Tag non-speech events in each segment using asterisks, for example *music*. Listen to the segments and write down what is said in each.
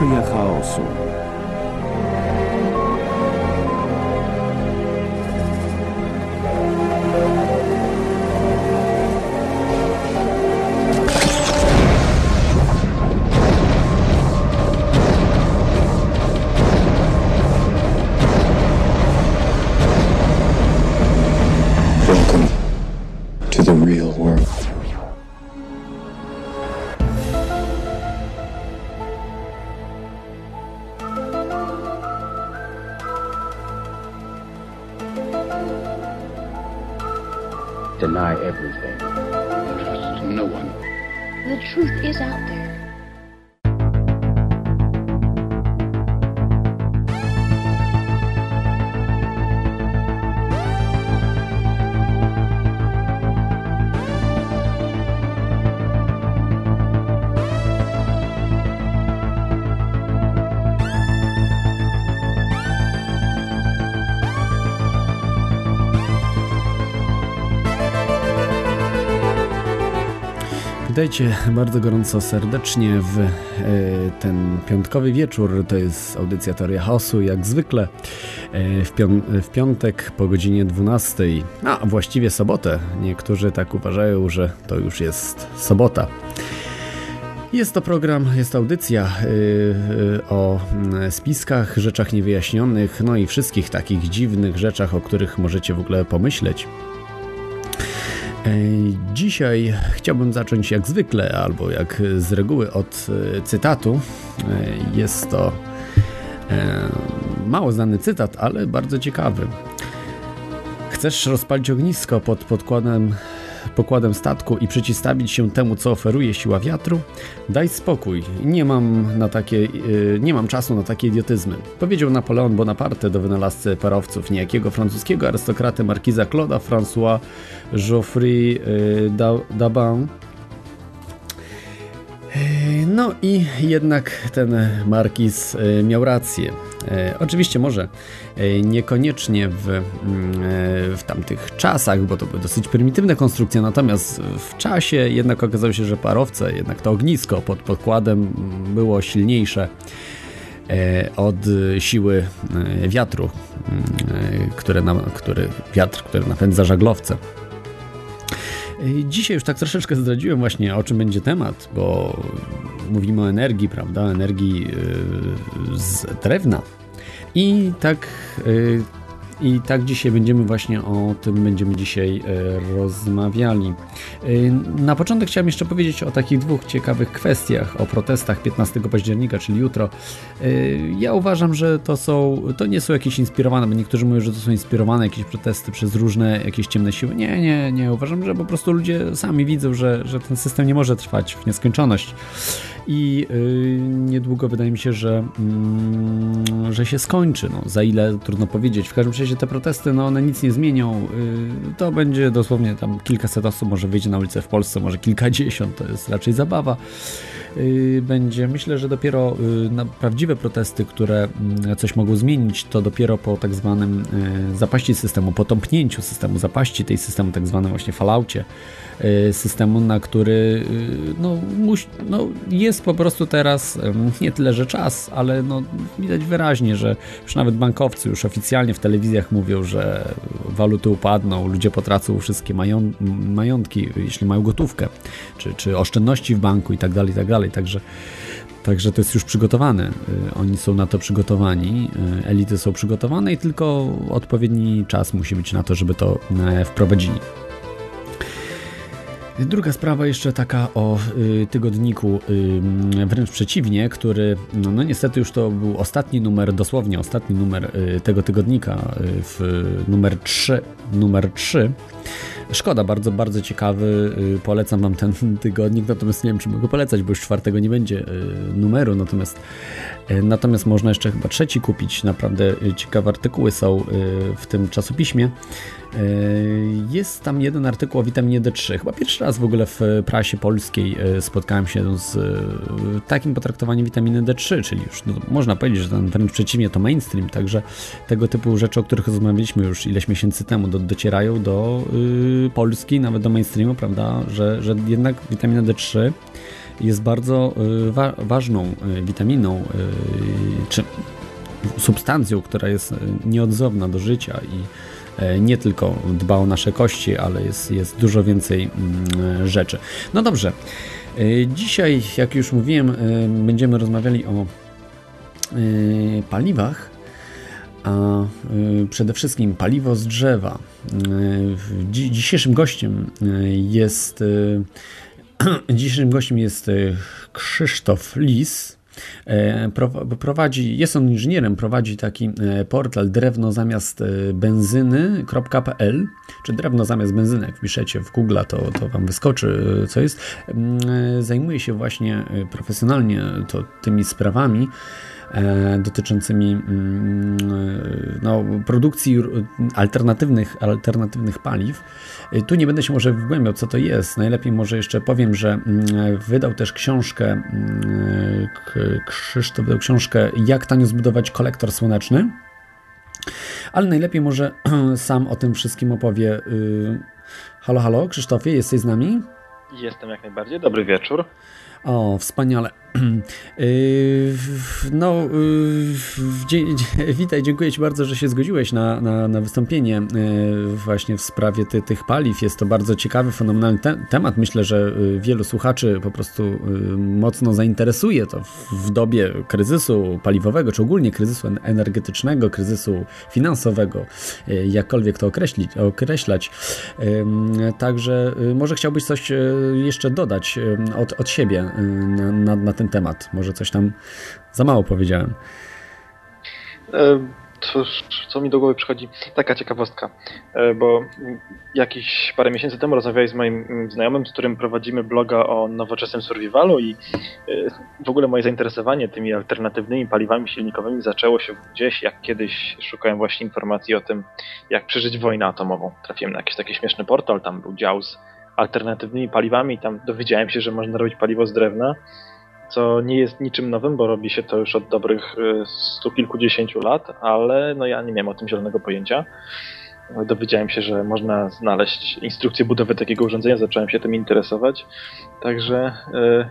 Teoria chaosu. Witajcie bardzo gorąco serdecznie w e, ten piątkowy wieczór. To jest audycja Teoria Chaosu, jak zwykle e, w, pią w piątek po godzinie 12, a właściwie sobotę. Niektórzy tak uważają, że to już jest sobota. Jest to program, jest audycja y, o mm, spiskach, rzeczach niewyjaśnionych, no i wszystkich takich dziwnych rzeczach, o których możecie w ogóle pomyśleć. Dzisiaj chciałbym zacząć jak zwykle, albo jak z reguły od e, cytatu. E, Jest to e, mało znany cytat, ale bardzo ciekawy. Chcesz rozpalić ognisko pod podkładem, pokładem statku i przeciwstawić się temu, co oferuje siła wiatru? Daj spokój, nie mam, na takie, e, nie mam czasu na takie idiotyzmy. Powiedział Napoleon Bonaparte do wynalazcy parowców, niejakiego francuskiego arystokraty markiza Claude'a François Geoffrey y, Da- Dabin. Y, No i jednak ten markiz miał rację. Y, Oczywiście może y, niekoniecznie w, mm, y, w tamtych czasach, bo to były dosyć prymitywne konstrukcje, natomiast w czasie jednak okazało się, że parowce, jednak to ognisko pod podkładem było silniejsze e, od siły e, wiatru, mm, e, które, na, który, wiatr, który napędza żaglowce. E, Dzisiaj już tak troszeczkę zdradziłem właśnie o czym będzie temat, bo mówimy o energii, prawda? Energii e, z drewna. I tak, e, i tak dzisiaj będziemy właśnie o tym będziemy dzisiaj e, rozmawiali. E, Na początek chciałem jeszcze powiedzieć o takich dwóch ciekawych kwestiach, o protestach 15 października, czyli jutro. E, Ja uważam, że to są, to nie są jakieś inspirowane, bo niektórzy mówią, że to są inspirowane jakieś protesty przez różne jakieś ciemne siły. Nie, nie, nie. Uważam, że po prostu ludzie sami widzą, że, że ten system nie może trwać w nieskończoność. I y, niedługo wydaje mi się, że, mm, że się skończy. No, za ile trudno powiedzieć. W każdym razie te protesty, no one nic nie zmienią. Y, to będzie dosłownie tam kilkaset osób może wyjdzie na ulicę w Polsce, może kilkadziesiąt, to jest raczej zabawa. Y, będzie, myślę, że dopiero na prawdziwe protesty, które mm, coś mogą zmienić, to dopiero po tak zwanym zapaści systemu, po tąpnięciu systemu, zapaści tej systemu, tak zwanym właśnie falaucie systemu, na który y, no, muś, no, jest po prostu teraz *laughs* nie tyle, że czas, ale no, widać wyraźnie, że już nawet bankowcy już oficjalnie w telewizjach mówią, że waluty upadną, ludzie potracą wszystkie mają, majątki, jeśli mają gotówkę, czy, czy oszczędności w banku i tak dalej, i tak dalej. Także Także to jest już przygotowane. Y, Oni są na to przygotowani, y, elity są przygotowane i tylko odpowiedni czas musi być na to, żeby to e, wprowadzili. Druga sprawa jeszcze taka o y, tygodniku, y, wręcz przeciwnie, który, no, no niestety już to był ostatni numer, dosłownie ostatni numer y, tego tygodnika, y, w numer 3, numer 3. Szkoda, bardzo, bardzo ciekawy, y, polecam wam ten *laughs* tygodnik, natomiast nie wiem, czy mogę polecać, bo już czwartego nie będzie y, numeru, natomiast natomiast można jeszcze chyba trzeci kupić, naprawdę y, ciekawe artykuły są y, w tym czasopiśmie. Jest tam jeden artykuł o witaminie D3. Chyba pierwszy raz w ogóle w prasie polskiej spotkałem się z takim potraktowaniem witaminy D3, czyli już no, można powiedzieć, że ten wręcz przeciwnie to mainstream, także tego typu rzeczy, o których rozmawialiśmy już ileś miesięcy temu, do, docierają do y, Polski, nawet do mainstreamu, prawda, że, że jednak witamina D3 jest bardzo wa ważną witaminą, czy substancją, która jest nieodzowna do życia i nie tylko dba o nasze kości, ale jest, jest dużo więcej mm, rzeczy. No dobrze. Dzisiaj, jak już mówiłem, będziemy rozmawiali o paliwach, a przede wszystkim paliwo z drzewa. Dzisiejszym gościem jest *clears throat* dzisiejszym gościem jest Krzysztof Lis, E, prowadzi, jest on inżynierem, prowadzi taki e, portal drewno zamiast e, benzyny.pl, czy drewno zamiast benzyny, jak wpiszecie w Google, to, to wam wyskoczy, co jest. Zajmuje się właśnie profesjonalnie to, tymi sprawami dotyczącymi mm, no, produkcji alternatywnych, alternatywnych paliw. Y, tu nie będę się może wgłębiał, co to jest. Najlepiej może jeszcze powiem, że mm, wydał też książkę, mm, Krzysztof wydał książkę Jak tanio zbudować kolektor słoneczny. Ale najlepiej może *clears throat* sam o tym wszystkim opowie. Y, halo, halo, Krzysztofie, jesteś z nami? Jestem jak najbardziej. Dobry wieczór. O, wspaniale. No, witaj, dziękuję Ci bardzo, że się zgodziłeś na, na, na wystąpienie yy, właśnie w sprawie ty, tych paliw. Jest to bardzo ciekawy, fenomenalny te temat. Myślę, że wielu słuchaczy po prostu mocno zainteresuje to w dobie kryzysu paliwowego, czy ogólnie kryzysu energetycznego, kryzysu finansowego, jakkolwiek to określić, określać. Także może chciałbyś coś jeszcze dodać od, od siebie na, na ten temat. Może coś tam za mało powiedziałem. E, Cóż, co mi do głowy przychodzi? Taka ciekawostka, e, bo jakieś parę miesięcy temu rozmawiałem z moim znajomym, z którym prowadzimy bloga o nowoczesnym survivalu i e, w ogóle moje zainteresowanie tymi alternatywnymi paliwami silnikowymi zaczęło się gdzieś, jak kiedyś szukałem właśnie informacji o tym, jak przeżyć wojnę atomową. Trafiłem na jakiś taki śmieszny portal, tam był dział z alternatywnymi paliwami, tam dowiedziałem się, że można robić paliwo z drewna co nie jest niczym nowym, bo robi się to już od dobrych y, stu kilkudziesięciu lat, ale no ja nie miałem o tym zielonego pojęcia. Dowiedziałem się, że można znaleźć instrukcję budowy takiego urządzenia, zacząłem się tym interesować. Także y,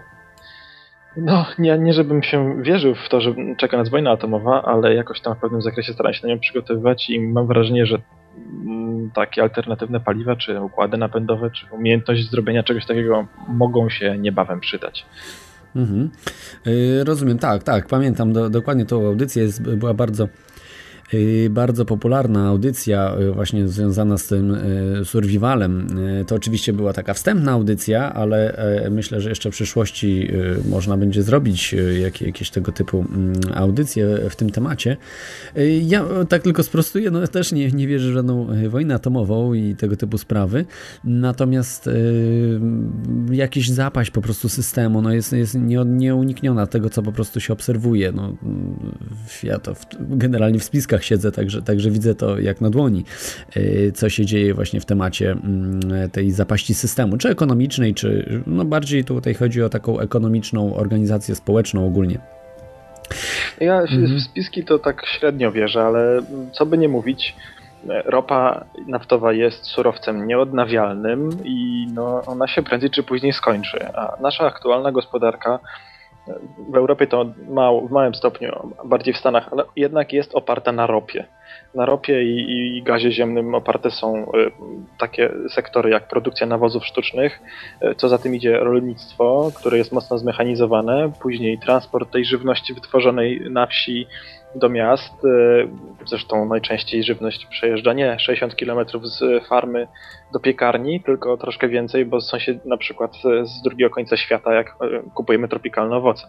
no, nie, nie żebym się wierzył w to, że czeka nas wojna atomowa, ale jakoś tam w pewnym zakresie staram się na nią przygotowywać i mam wrażenie, że mm, takie alternatywne paliwa, czy układy napędowe, czy umiejętność zrobienia czegoś takiego mogą się niebawem przydać. Mhm. Y, rozumiem, tak, tak, pamiętam do, dokładnie tą audycję, jest, była bardzo bardzo popularna audycja y, właśnie związana z tym y, survivalem. To oczywiście była taka wstępna audycja, ale myślę, że jeszcze w przyszłości można będzie zrobić jakieś tego typu mm, audycje w tym temacie. Ja tak tylko sprostuję, no też nie, nie wierzę w żadną wojnę atomową i tego typu sprawy, natomiast jakiś zapaść po prostu systemu no jest, jest nieunikniona tego, co po prostu się obserwuje. No, ja to generalnie w spiskach siedzę, także, także widzę to jak na dłoni, y, co się dzieje właśnie w temacie mm, tej zapaści systemu, czy ekonomicznej, czy no bardziej tutaj chodzi o taką ekonomiczną organizację społeczną ogólnie. Ja mhm. w spiski to tak średnio wierzę, ale co by nie mówić, ropa naftowa jest surowcem nieodnawialnym i no, ona się prędzej czy później skończy. A nasza aktualna gospodarka w Europie to mał, w małym stopniu, bardziej w Stanach, ale jednak jest oparta na ropie. Na ropie i, i gazie ziemnym oparte są y, takie sektory jak produkcja nawozów sztucznych, y, co za tym idzie rolnictwo, które jest mocno zmechanizowane, później transport tej żywności wytworzonej na wsi do miast. E, zresztą najczęściej żywność przejeżdża nie 60 km z farmy do piekarni, tylko troszkę więcej, bo sąsied na przykład z drugiego końca świata, jak e, kupujemy tropikalne owoce.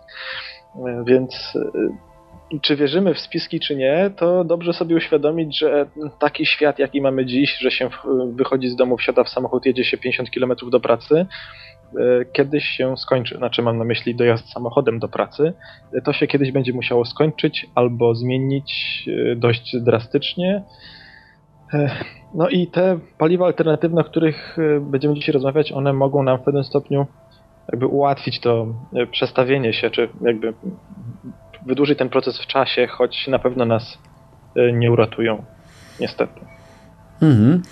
E, więc czy wierzymy w spiski, czy nie, to dobrze sobie uświadomić, że taki świat, jaki mamy dziś, że się wychodzi z domu, wsiada w samochód, jedzie się 50 km do pracy, kiedyś się skończy. Znaczy mam na myśli dojazd samochodem do pracy. E, to się kiedyś będzie musiało skończyć albo zmienić e, dość drastycznie. No i te paliwa alternatywne, o których będziemy dzisiaj rozmawiać, one mogą nam w pewnym stopniu jakby ułatwić to przestawienie się, czy jakby wydłużyć ten proces w czasie, choć na pewno nas nie uratują, niestety. Mhm.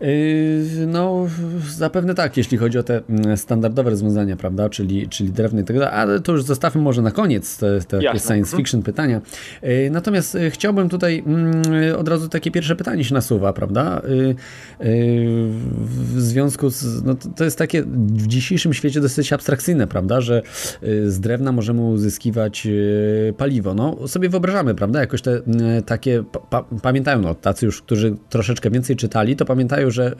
Yy, no, zapewne tak, jeśli chodzi o te mm, standardowe rozwiązania, prawda, czyli, czyli drewno i tak dalej, ale to już zostawmy może na koniec te, te science fiction pytania. Yy, natomiast yy, chciałbym tutaj od razu takie pierwsze pytanie się nasuwa, prawda, w związku z, no to jest takie w dzisiejszym świecie dosyć abstrakcyjne, prawda, że z drewna możemy uzyskiwać paliwo. No, sobie wyobrażamy, prawda, jakoś te takie, pa, pamiętają, no, tacy już, którzy troszeczkę więcej czytali, to pamiętają, że y,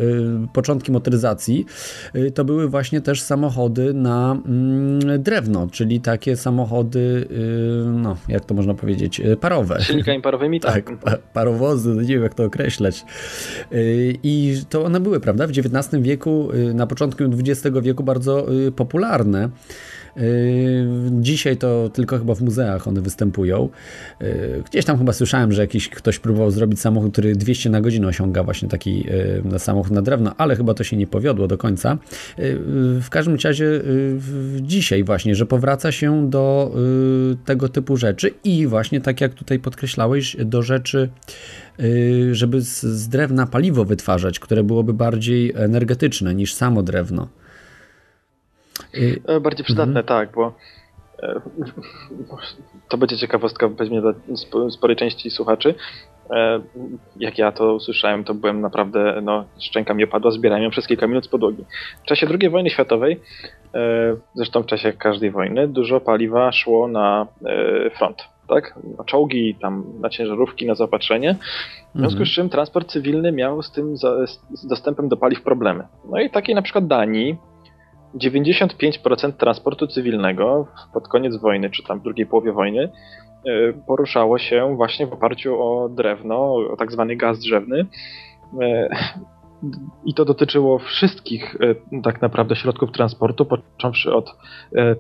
początki motoryzacji y, to były właśnie też samochody na mm, drewno, czyli takie samochody, y, no jak to można powiedzieć, parowe. Silnikami parowymi? *laughs* Tak, tak parowozy, nie wiem jak to określać. I to one były, prawda, w XIX wieku, na początku XX wieku bardzo popularne. Yy, dzisiaj to tylko chyba w muzeach one występują. Yy, gdzieś tam chyba słyszałem, że jakiś ktoś próbował zrobić samochód, który 200 na godzinę osiąga właśnie taki yy, samochód na drewno, ale chyba to się nie powiodło do końca. W każdym razie dzisiaj właśnie, że powraca się do tego typu rzeczy i właśnie tak jak tutaj podkreślałeś, do rzeczy żeby z drewna paliwo wytwarzać, które byłoby bardziej energetyczne niż samo drewno. E, bardziej przydatne, mhm. tak, bo e, to będzie ciekawostka pewnie dla sporej części słuchaczy. E, jak ja to usłyszałem, to byłem naprawdę, no, szczęka mi opadła, zbierałem ją przez kilka minut z podłogi. W czasie II wojny światowej, zresztą w czasie każdej wojny, dużo paliwa szło na front, tak? Na czołgi, tam na ciężarówki, na zaopatrzenie. W związku z mhm. czym transport cywilny miał z tym, z dostępem do paliw problemy. No i takiej na przykład Danii, 95% transportu cywilnego pod koniec wojny, czy tam w drugiej połowie wojny, e, poruszało się właśnie w oparciu o drewno, o tak zwany gaz drzewny. E, I to dotyczyło wszystkich e, tak naprawdę środków transportu, począwszy od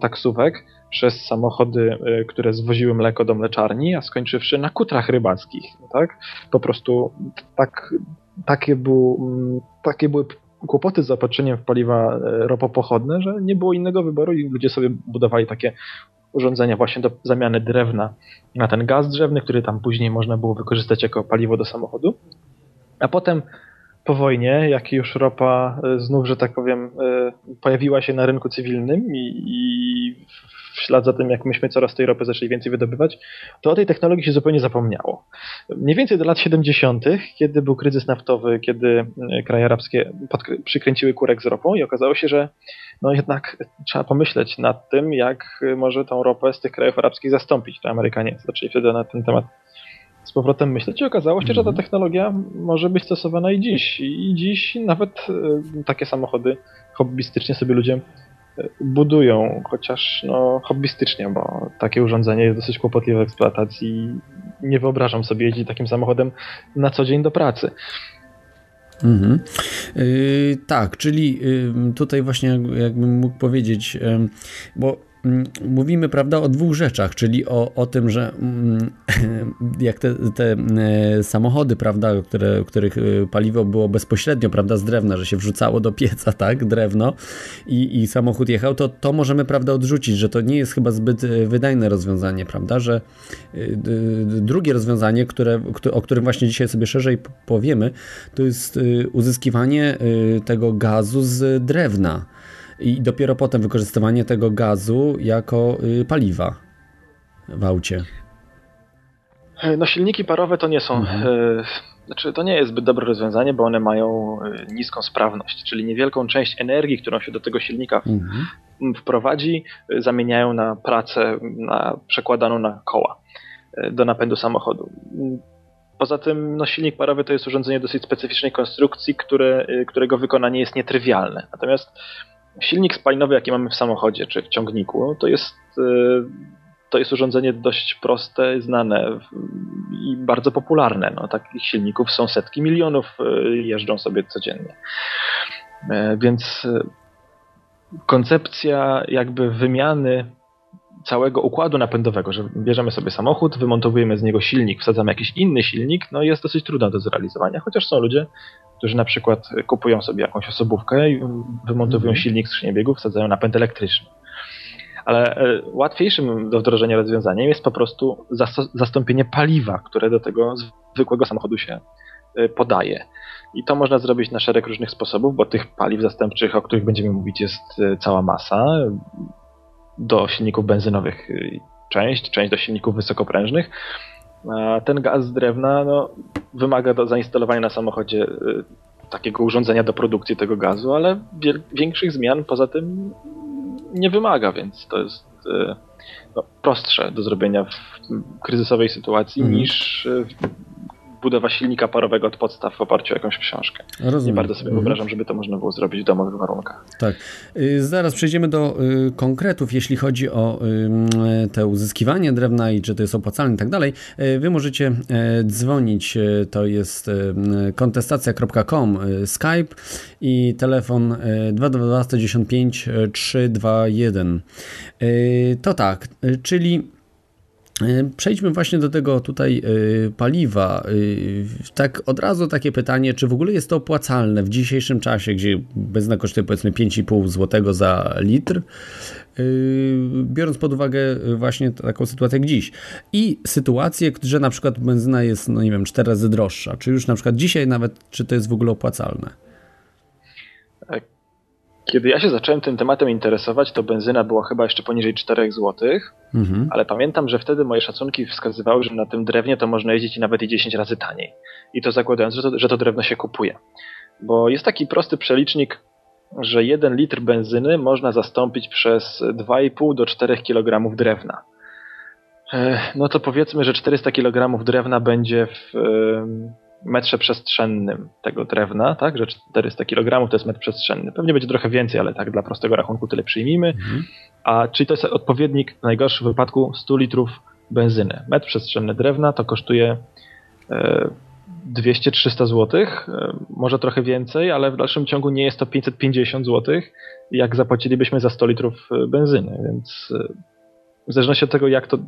taksówek, przez samochody, które zwoziły mleko do mleczarni, a skończywszy na kutrach rybackich. Tak? Po prostu tak, takie, był, takie były kłopoty z zaopatrzeniem w paliwa e, ropopochodne, że nie było innego wyboru i ludzie sobie budowali takie urządzenia właśnie do zamiany drewna na ten gaz drzewny, który tam później można było wykorzystać jako paliwo do samochodu. A potem po wojnie, jak już ropa e, znów, że tak powiem, e, pojawiła się na rynku cywilnym i, i w ślad za tym, jak myśmy coraz tej ropy zaczęli więcej wydobywać, to o tej technologii się zupełnie zapomniało. Mniej więcej do lat 70., kiedy był kryzys naftowy, kiedy e, kraje arabskie przykręciły kurek z ropą i okazało się, że no jednak trzeba pomyśleć nad tym, jak może tą ropę z tych krajów arabskich zastąpić. To Amerykanie zaczęli wtedy na ten temat z powrotem myśleć i okazało się, że ta mhm. technologia może być stosowana i dziś. I dziś nawet e, takie samochody hobbystycznie sobie ludzie budują, chociaż no, hobbystycznie, bo takie urządzenie jest dosyć kłopotliwe w eksploatacji. Nie wyobrażam sobie jeździć takim samochodem na co dzień do pracy. Mhm. Yy, tak, czyli yy, tutaj właśnie jakbym mógł powiedzieć, yy, bo mówimy prawda, o dwóch rzeczach, czyli o, o tym, że mm, *laughs* jak te, te e, samochody, prawda, które, których e, paliwo było bezpośrednio prawda, z drewna, że się wrzucało do pieca, tak, drewno i, i samochód jechał, to to możemy prawda, odrzucić, że to nie jest chyba zbyt e, wydajne rozwiązanie, prawda, że drugie rozwiązanie, które, o którym właśnie dzisiaj sobie szerzej powiemy, to jest uzyskiwanie tego gazu z drewna i dopiero potem wykorzystywanie tego gazu jako y, paliwa w aucie. No silniki parowe to nie są, mhm. E, znaczy to nie jest zbyt dobre rozwiązanie, bo one mają e, niską sprawność, czyli niewielką część energii, którą się do tego silnika mhm. wprowadzi, e, zamieniają na pracę na, przekładaną na koła do napędu samochodu. Poza tym no, silnik parowy to jest urządzenie dosyć specyficznej konstrukcji, które, którego wykonanie jest nietrywialne. Natomiast silnik spalinowy, jaki mamy w samochodzie czy w ciągniku, to jest, y, to jest urządzenie dość proste, znane i bardzo popularne. No, takich silników są setki milionów, y, jeżdżą sobie codziennie. E, więc y, koncepcja jakby wymiany całego układu napędowego, że bierzemy sobie samochód, wymontowujemy z niego silnik, wsadzamy jakiś inny silnik, no jest dosyć trudna do zrealizowania, chociaż są ludzie, którzy na przykład kupują sobie jakąś osobówkę i wymontowują mhm. silnik skrzynię biegów, wsadzają napęd elektryczny. Ale e, łatwiejszym do wdrożenia rozwiązaniem jest po prostu zastąpienie paliwa, które do tego zwykłego samochodu się podaje. I to można zrobić na szereg różnych sposobów, bo tych paliw zastępczych, o których będziemy mówić, jest cała masa. Do silników benzynowych część, część do silników wysokoprężnych. A ten gaz z drewna no, wymaga do zainstalowania na samochodzie takiego urządzenia do produkcji tego gazu, ale większych zmian poza tym nie wymaga, więc to jest e, no, prostsze do zrobienia w kryzysowej sytuacji mm. niż e, budowa silnika parowego od podstaw w oparciu o jakąś książkę. Rozumiem. Nie bardzo sobie mhm. wyobrażam, żeby to można było zrobić w domowych warunkach. Tak. Y, zaraz przejdziemy do y, konkretów, jeśli chodzi o y, te uzyskiwanie drewna i czy to jest opłacalne i tak dalej. Wy możecie dzwonić, to jest kontestacja.com, Skype i telefon 222 195 321. To tak, czyli E, przejdźmy właśnie do tego tutaj e, paliwa. E, tak od razu takie pytanie, czy w ogóle jest to opłacalne w dzisiejszym czasie, gdzie benzyna kosztuje powiedzmy 5,5 zł za litr, biorąc pod uwagę właśnie taką sytuację jak dziś. I sytuację, że na przykład benzyna jest, no nie wiem, 4 razy droższa. Czy już na przykład dzisiaj nawet, czy to jest w ogóle opłacalne? Kiedy ja się zacząłem tym tematem interesować, to benzyna była chyba jeszcze poniżej 4 zł, mhm. ale pamiętam, że wtedy moje szacunki wskazywały, że na tym drewnie to można jeździć nawet i 10 razy taniej. I to zakładając, że to, że to drewno się kupuje. Bo jest taki prosty przelicznik, że 1 litr benzyny można zastąpić przez 2,5 do 4 kg drewna. No to powiedzmy, że 400 kg drewna będzie w metrze przestrzennym tego drewna, tak, że 400 kg to jest metr przestrzenny. Pewnie będzie trochę więcej, ale tak dla prostego rachunku tyle przyjmijmy. Mhm. A czyli to jest odpowiednik w najgorszym wypadku 100 litrów benzyny. Metr przestrzenny drewna to kosztuje e, 200-300 zł, e, może trochę więcej, ale w dalszym ciągu nie jest to 550 zł, jak zapłacilibyśmy za 100 litrów e, benzyny, więc e, w zależności od tego, jak to,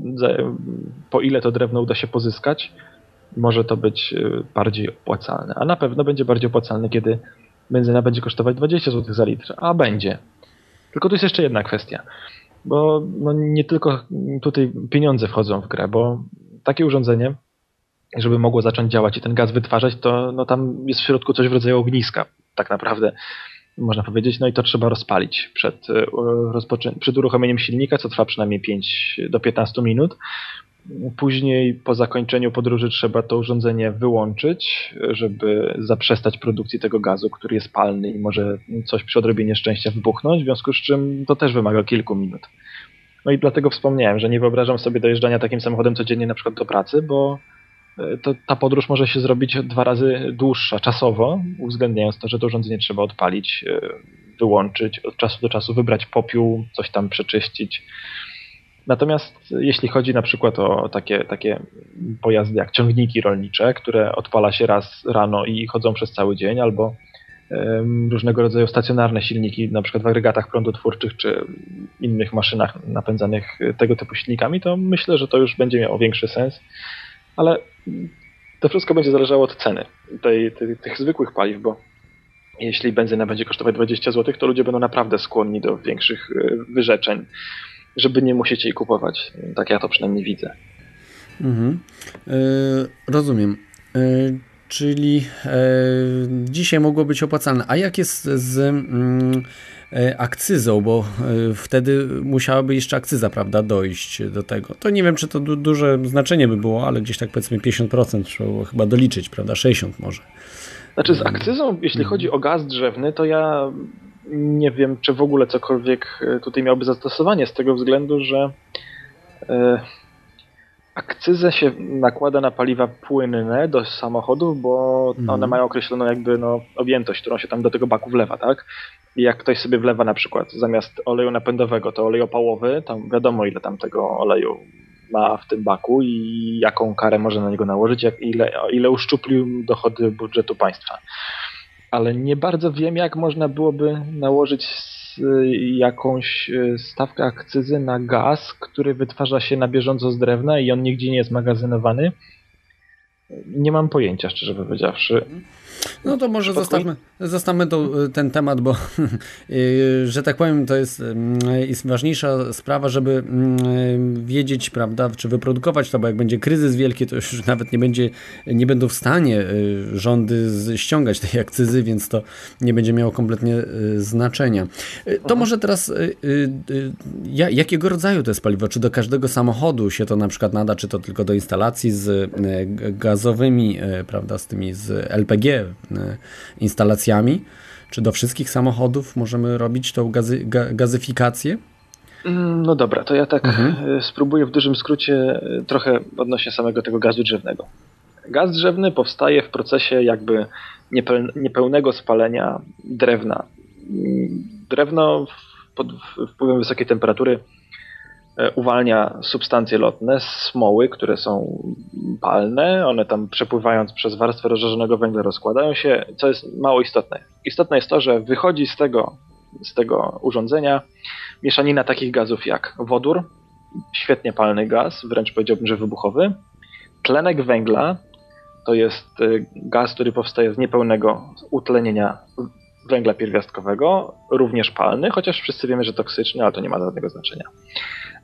po ile to drewno uda się pozyskać, może to być y, bardziej opłacalne. A na pewno będzie bardziej opłacalne, kiedy benzyna będzie kosztować 20 zł za litr, a będzie. Tylko tu jest jeszcze jedna kwestia, bo no nie tylko tutaj pieniądze wchodzą w grę, bo takie urządzenie, żeby mogło zacząć działać i ten gaz wytwarzać, to no tam jest w środku coś w rodzaju ogniska, tak naprawdę można powiedzieć, no i to trzeba rozpalić przed, y, przed uruchomieniem silnika, co trwa przynajmniej 5 do 15 minut. Później po zakończeniu podróży trzeba to urządzenie wyłączyć, żeby zaprzestać produkcji tego gazu, który jest palny i może coś przy odrobinie szczęścia wybuchnąć, w związku z czym to też wymaga kilku minut. No i dlatego wspomniałem, że nie wyobrażam sobie dojeżdżania takim samochodem codziennie na przykład do pracy, bo e, to, ta podróż może się zrobić dwa razy dłuższa czasowo, uwzględniając to, że to urządzenie trzeba odpalić, e, wyłączyć, od czasu do czasu wybrać popiół, coś tam przeczyścić Natomiast jeśli chodzi na przykład o takie, takie pojazdy jak ciągniki rolnicze, które odpala się raz rano i chodzą przez cały dzień, albo różnego rodzaju stacjonarne silniki, na przykład w agregatach prądotwórczych czy innych maszynach napędzanych tego typu silnikami, to myślę, że to już będzie miało większy sens. Ale to wszystko będzie zależało od ceny tej, tej, tych zwykłych paliw, bo jeśli benzyna będzie kosztować 20 zł, to ludzie będą naprawdę skłonni do większych e, wyrzeczeń żeby nie musieć jej kupować. Tak ja to przynajmniej widzę. Mhm. E, rozumiem. E, czyli e, dzisiaj mogło być opłacalne. A jak jest z mm, akcyzą, bo wtedy musiałaby jeszcze akcyza, prawda, dojść do tego. To nie wiem, czy to du duże znaczenie by było, ale gdzieś tak powiedzmy 50% trzeba chyba doliczyć, prawda, 60 może. Znaczy z akcyzą, jeśli mhm. chodzi o gaz drzewny, to ja nie wiem, czy w ogóle cokolwiek e, tutaj miałby zastosowanie z tego względu, że e, akcyzę się nakłada na paliwa płynne do samochodów, bo one mhm. mają określoną jakby no, objętość, którą się tam do tego baku wlewa, tak? I jak ktoś sobie wlewa na przykład zamiast oleju napędowego to olej opałowy, tam wiadomo ile tam tego oleju ma w tym baku i jaką karę może na niego nałożyć, jak, ile, ile uszczuplił dochody budżetu państwa ale nie bardzo wiem, jak można byłoby nałożyć jakąś e, stawkę akcyzy na gaz, który wytwarza się na bieżąco z drewna i on nigdzie nie jest magazynowany. Nie mam pojęcia, szczerze powiedziawszy. No to może zostawmy, zostawmy to, ten temat, bo *laughs* y, że tak powiem, to jest, mm, jest ważniejsza sprawa, żeby mm, wiedzieć, prawda, czy wyprodukować to, bo jak będzie kryzys wielki, to już *laughs* nawet nie będzie, nie będą w stanie y, rządy ściągać tej akcyzy, więc to nie będzie miało kompletnie y, znaczenia. To może teraz, jakiego rodzaju to jest paliwo? Czy do każdego samochodu się to na przykład nada, czy to tylko do instalacji z gazowymi, prawda, z tymi z LPG, instalacjami? Czy do wszystkich samochodów możemy robić tą gazy, gazyfikację? Mm, no dobra, to ja tak mhm. E, spróbuję w dużym skrócie e, trochę odnośnie samego tego gazu drzewnego. Gaz drzewny powstaje w procesie jakby niepełnego spalenia drewna. Mm, drewno pod wpływem wysokiej temperatury E, uwalnia substancje lotne, smoły, które są palne. One tam przepływając przez warstwę rozżarzonego węgla rozkładają się, co jest mało istotne. Istotne jest to, że wychodzi z tego, z tego urządzenia mieszanina takich gazów jak wodór, świetnie palny gaz, wręcz powiedziałbym, że wybuchowy, tlenek węgla, to jest e, gaz, który powstaje z niepełnego utlenienia węgla pierwiastkowego, również palny, chociaż wszyscy wiemy, że toksyczny, ale to nie ma żadnego znaczenia.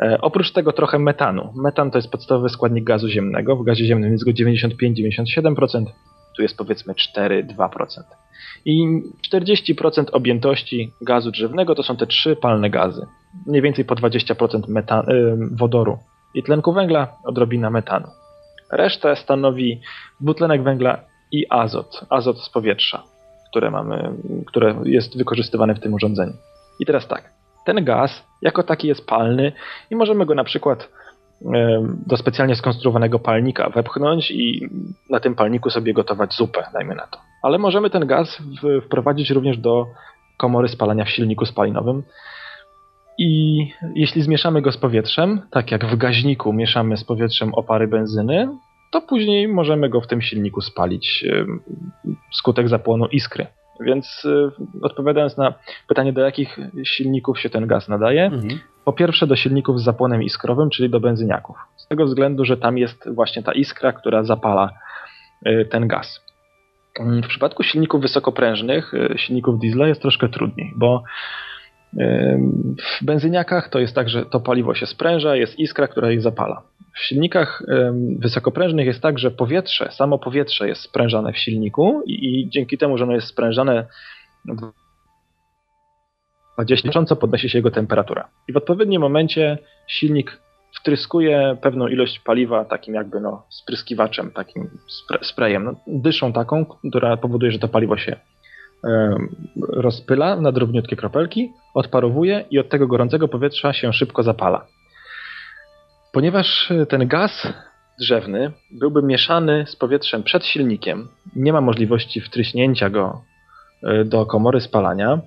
E, oprócz tego trochę metanu. Metan to jest podstawowy składnik gazu ziemnego. W gazie ziemnym jest go 95-97%, tu jest powiedzmy 4-2%. I 40% objętości gazu drzewnego to są te trzy palne gazy. Mniej więcej po 20% metan- y, wodoru i tlenku węgla, odrobina metanu. Resztę stanowi dwutlenek węgla i azot. Azot z powietrza, które mamy, które jest wykorzystywane w tym urządzeniu. I teraz tak ten gaz jako taki jest palny i możemy go na przykład do specjalnie skonstruowanego palnika wepchnąć i na tym palniku sobie gotować zupę, dajmy na to. Ale możemy ten gaz wprowadzić również do komory spalania w silniku spalinowym. I jeśli zmieszamy go z powietrzem, tak jak w gaźniku mieszamy z powietrzem opary benzyny, to później możemy go w tym silniku spalić skutek zapłonu iskry. Więc y, odpowiadając na pytanie, do jakich silników się ten gaz nadaje, mhm. po pierwsze do silników z zapłonem iskrowym, czyli do benzyniaków. Z tego względu, że tam jest właśnie ta iskra, która zapala y, ten gaz. W przypadku silników wysokoprężnych, y, silników diesla jest troszkę trudniej, bo w benzyniakach to jest tak, że to paliwo się spręża, jest iskra, która je zapala. W silnikach wysokoprężnych jest tak, że powietrze, samo powietrze jest sprężane w silniku i, i dzięki temu, że ono jest sprężane 20 podnosi się jego temperatura. I w odpowiednim momencie silnik wtryskuje pewną ilość paliwa takim jakby no, spryskiwaczem, takim sprayem, no, dyszą taką, która powoduje, że to paliwo się rozpyla na drobniutkie kropelki, odparowuje i od tego gorącego powietrza się szybko zapala. Ponieważ ten gaz drzewny byłby mieszany z powietrzem przed silnikiem, nie ma możliwości wtryśnięcia go e, do komory spalania,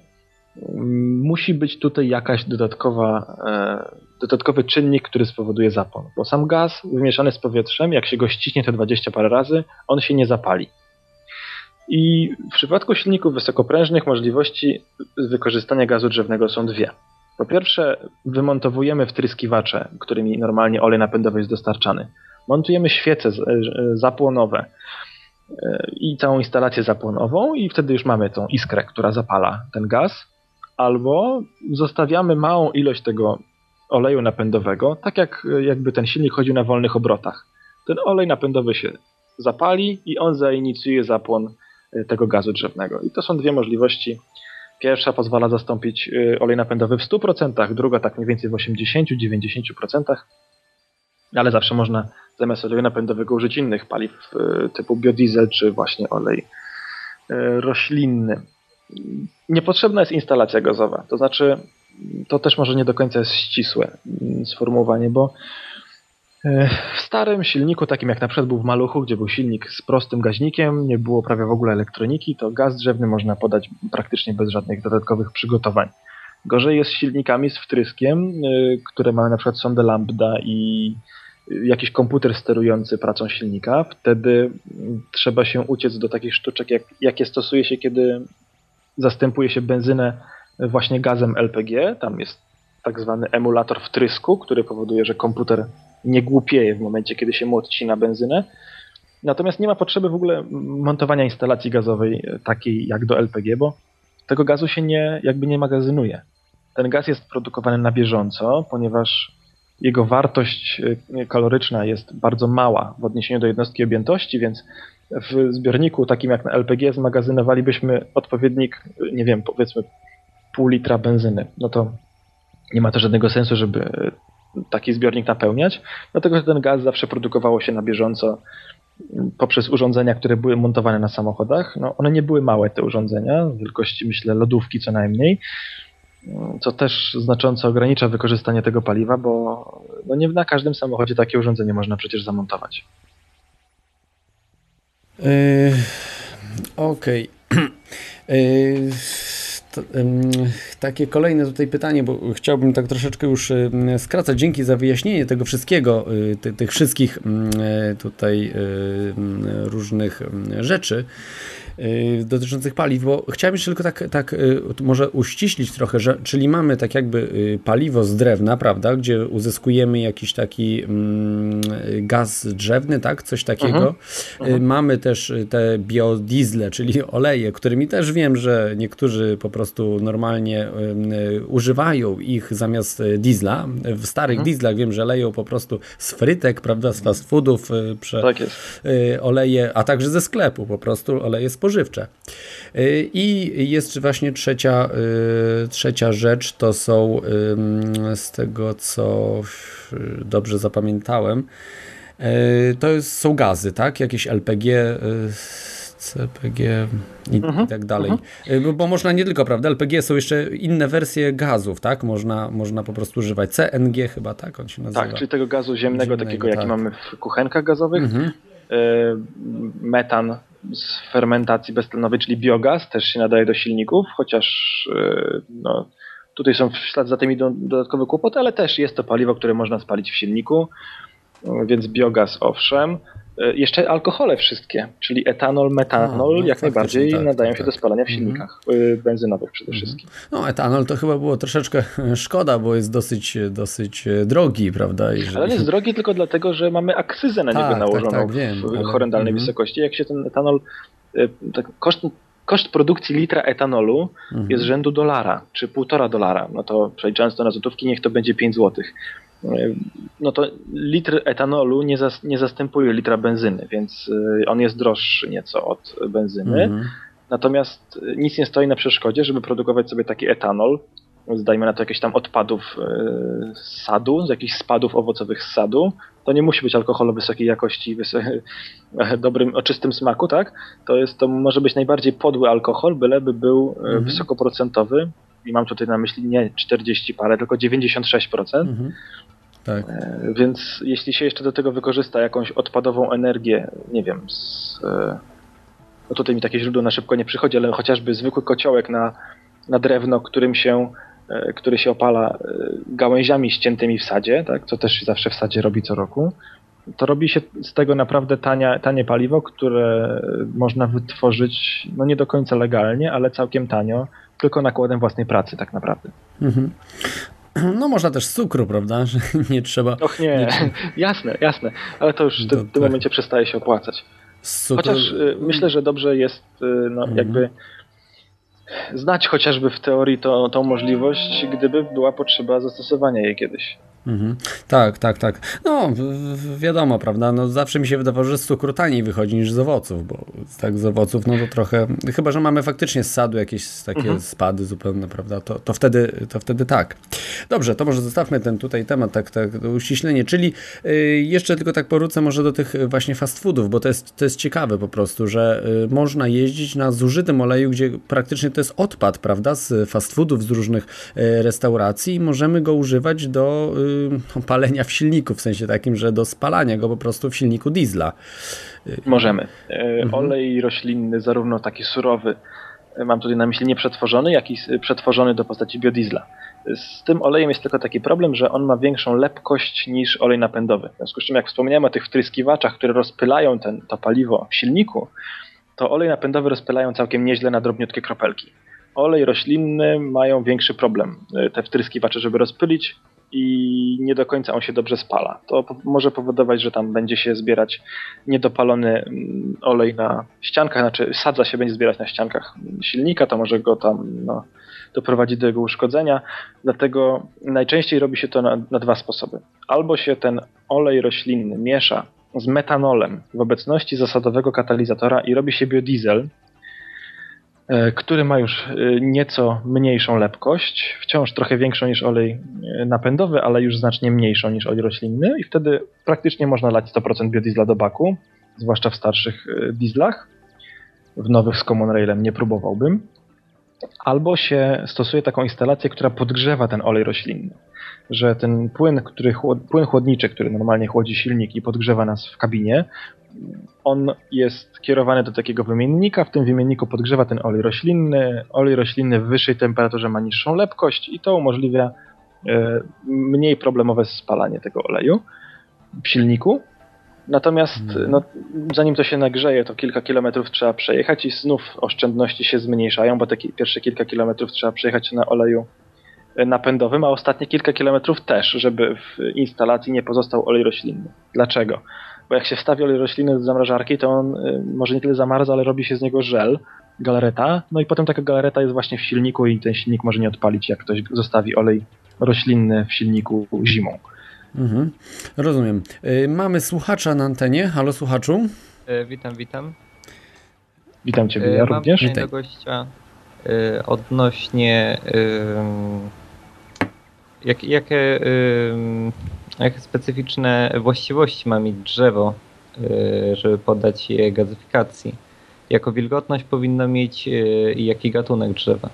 musi być tutaj jakaś dodatkowa, e, dodatkowy czynnik, który spowoduje zapłon. Bo sam gaz wymieszany z powietrzem, jak się go ściśnie te 20 parę razy, on się nie zapali. I w przypadku silników wysokoprężnych możliwości wykorzystania gazu drzewnego są dwie. Po pierwsze, wymontowujemy wtryskiwacze, którymi normalnie olej napędowy jest dostarczany. Montujemy świece e, zapłonowe e, i całą instalację zapłonową i wtedy już mamy tą iskrę, która zapala ten gaz. Albo zostawiamy małą ilość tego oleju napędowego, tak jak jakby ten silnik chodził na wolnych obrotach. Ten olej napędowy się zapali i on zainicjuje zapłon tego gazu drzewnego. I to są dwie możliwości. Pierwsza pozwala zastąpić y, olej napędowy w 100%, druga tak mniej więcej w 80-90%, ale zawsze można zamiast oleju napędowego użyć innych paliw y, typu biodiesel czy właśnie olej roślinny. Niepotrzebna jest instalacja gazowa, to znaczy to też może nie do końca jest ścisłe mm, sformułowanie, bo w starym silniku, takim jak na przykład był w Maluchu, gdzie był silnik z prostym gaźnikiem, nie było prawie w ogóle elektroniki, to gaz drzewny można podać praktycznie bez żadnych dodatkowych przygotowań. Gorzej jest z silnikami z wtryskiem, y, które mają na przykład sondę lambda i jakiś komputer sterujący pracą silnika. Wtedy trzeba się uciec do takich sztuczek, jak, jakie stosuje się, kiedy zastępuje się benzynę właśnie gazem LPG. Tam jest tak zwany emulator wtrysku, który powoduje, że komputer nie głupieje w momencie, kiedy się mu odcina benzynę. Natomiast nie ma potrzeby w ogóle montowania instalacji gazowej takiej jak do LPG, bo tego gazu się nie, jakby nie magazynuje. Ten gaz jest produkowany na bieżąco, ponieważ jego wartość e, kaloryczna jest bardzo mała w odniesieniu do jednostki objętości, więc w zbiorniku takim jak na LPG zmagazynowalibyśmy odpowiednik, nie wiem, powiedzmy pół litra benzyny. No to nie ma to żadnego sensu, żeby taki zbiornik napełniać, dlatego że ten gaz zawsze produkowało się na bieżąco poprzez urządzenia, które były montowane na samochodach. No, one nie były małe, te urządzenia, wielkości myślę lodówki co najmniej, co też znacząco ogranicza wykorzystanie tego paliwa, bo no nie na każdym samochodzie takie urządzenie można przecież zamontować. Yy, Okej. Okay. *clears throat* Yy, takie kolejne tutaj pytanie, bo chciałbym tak troszeczkę już skracać. Dzięki za wyjaśnienie tego wszystkiego, y, ty, tych wszystkich y, tutaj y, różnych rzeczy. Y, dotyczących paliw, bo chciałem jeszcze tylko tak, tak y, może uściślić trochę, że, czyli mamy tak jakby y, paliwo z drewna, prawda, gdzie uzyskujemy jakiś taki mm, gaz drzewny, tak, coś takiego. Mhm. Mhm. Mamy też te biodiesle, czyli oleje, którymi też wiem, że niektórzy po prostu normalnie używają ich zamiast diesla. W starych mhm. dieslach wiem, że leją po prostu z frytek, prawda, z fast foodów, prze, tak oleje, a także ze sklepu po prostu oleje spożywcze spożywcze. Y, I jest właśnie trzecia, y, trzecia rzecz, to są z tego, co dobrze zapamiętałem, y, to jest, są gazy, tak? Jakieś LPG, CPG i, mhm, i tak dalej. Mhm. Bo, bo, można nie tylko, prawda? LPG są jeszcze inne wersje gazów, tak? Można, można po prostu używać CNG chyba, tak? On się nazywa. Tak, czyli tego gazu ziemnego, ziemnego takiego, tak. jaki mamy w kuchenkach gazowych. Mhm. Metan z fermentacji beztlenowej, czyli biogaz, też się nadaje do silników, chociaż e, no, tutaj są w ślad za tymi dodatkowe kłopoty, ale też jest to paliwo, które można spalić w silniku, więc biogaz owszem. E, jeszcze alkohole wszystkie, czyli etanol, metanol, no, jak najbardziej tak, nadają tak, się do spalania w mhm. silnikach mhm. benzynowych przede mhm. wszystkim. No etanol to chyba było troszeczkę *laughs* szkoda, bo jest dosyć, dosyć drogi, prawda? Jeżeli... Ale on jest drogi tylko dlatego, że mamy akcyzę na niego tak, tak nałożoną tak, wiem, w ale... horrendalnej mhm. wysokości. Jak się ten etanol, tak, koszt koszt produkcji litra etanolu mhm. jest rzędu dolara, czy półtora dolara. No to przeliczając to na złotówki, niech to będzie 5 złotych no to litr etanolu nie, zas, nie zastępuje litra benzyny, więc y, on jest droższy nieco od benzyny. Mhm. Natomiast nic nie stoi na przeszkodzie, żeby produkować sobie taki etanol, zdajmy na to jakieś tam odpadów y, z sadu, z jakichś spadów owocowych z sadu. To nie musi być alkohol o wysokiej jakości, *laughs* dobrym, o czystym smaku, tak? To jest, to może być najbardziej podły alkohol, byleby był y, mhm. wysokoprocentowy. I mam tutaj na myśli nie 40 parę, tylko 96%. Mhm. Tak. E, więc jeśli się jeszcze do tego wykorzysta jakąś odpadową energię, nie wiem, z, e, no tutaj mi takie źródło na szybko nie przychodzi, ale chociażby zwykły kociołek na, na drewno, którym się, e, który się opala gałęziami ściętymi w sadzie, tak, co też się zawsze w sadzie robi co roku, to robi się z tego naprawdę tania, tanie paliwo, które można wytworzyć no nie do końca legalnie, ale całkiem tanio, tylko nakładem własnej pracy tak naprawdę. Mhm. No można też z cukru, prawda? *laughs* Że nie trzeba... Och nie, nie *laughs* jasne, jasne, ale to już w, tym tak. momencie przestaje się opłacać. Cukru... Chociaż y, myślę, że dobrze jest y, no, mhm. jakby znać chociażby w teorii to, tą możliwość, gdyby była potrzeba zastosowania jej kiedyś. Mhm. Tak, tak, tak. No, wiadomo, prawda? No, zawsze mi się wydawało, że z cukru taniej wychodzi niż z owoców, bo tak z owoców, no to trochę. Chyba, że mamy faktycznie z sadu jakieś takie mhm. spady zupełne, prawda? To, to, wtedy, to wtedy tak. Dobrze, to może zostawmy ten tutaj temat, tak, tak uściślenie. Czyli yy, jeszcze tylko tak powrócę może do tych właśnie fast foodów, bo to jest, to jest ciekawe po prostu, że yy, można jeździć na zużytym oleju, gdzie praktycznie to jest odpad, prawda? Z fast foodów, z różnych yy, restauracji i możemy go używać do Y, palenia w silniku, w sensie takim, że do spalania go po prostu w silniku diesla. Możemy. E, mhm. Olej roślinny, zarówno taki surowy, mam tutaj na myśli nieprzetworzony, jak i przetworzony do postaci biodiesla. Z tym olejem jest tylko taki problem, że on ma większą lepkość niż olej napędowy. W związku z czym, jak wspomniałem o tych wtryskiwaczach, które rozpylają ten, to paliwo w silniku, to olej napędowy rozpylają całkiem nieźle na drobniutkie kropelki. Olej roślinny mają większy problem. Te wtryskiwacze, żeby rozpylić, i nie do końca on się dobrze spala. To może powodować, że tam będzie się zbierać niedopalony mm, olej na ściankach, znaczy sadza się będzie zbierać na ściankach silnika, to może go tam no, doprowadzić do jego uszkodzenia. Dlatego najczęściej robi się to na, na dwa sposoby. Albo się ten olej roślinny miesza z metanolem w obecności zasadowego katalizatora i robi się biodiesel, który ma już e, nieco mniejszą lepkość, wciąż trochę większą niż olej e, napędowy, ale już znacznie mniejszą niż olej roślinny i wtedy praktycznie można lać 100% biodiesla do baku, zwłaszcza w starszych dieslach. W nowych z Common Railem nie próbowałbym. Albo się stosuje taką instalację, która podgrzewa ten olej roślinny. Że ten płyn, który, płyn chłodniczy, który normalnie chłodzi silnik i podgrzewa nas w kabinie, on jest kierowany do takiego wymiennika, w tym wymienniku podgrzewa ten olej roślinny. Olej roślinny w wyższej temperaturze ma niższą lepkość i to umożliwia e, mniej problemowe spalanie tego oleju w silniku. Natomiast hmm. no, zanim to się nagrzeje, to kilka kilometrów trzeba przejechać i znów oszczędności się zmniejszają, bo te pierwsze kilka kilometrów trzeba przejechać na oleju napędowym, a ostatnie kilka kilometrów też, żeby w instalacji nie pozostał olej roślinny. Dlaczego? Bo jak się wstawi olej roślinny do zamrażarki, to on y, może nie tyle zamarza, ale robi się z niego żel, galareta. No i potem taka galareta jest właśnie w silniku i ten silnik może nie odpalić, jak ktoś zostawi olej roślinny w silniku zimą. Mhm. Rozumiem. Y, mamy słuchacza na antenie. Halo słuchaczu. Y, witam, witam. Witam Ciebie, ja Mam również. Mam do gościa odnośnie jak, jakie jakie specyficzne właściwości ma mieć drzewo, y, żeby poddać je gazyfikacji? Jaką wilgotność powinno mieć y, i jaki gatunek drzewa?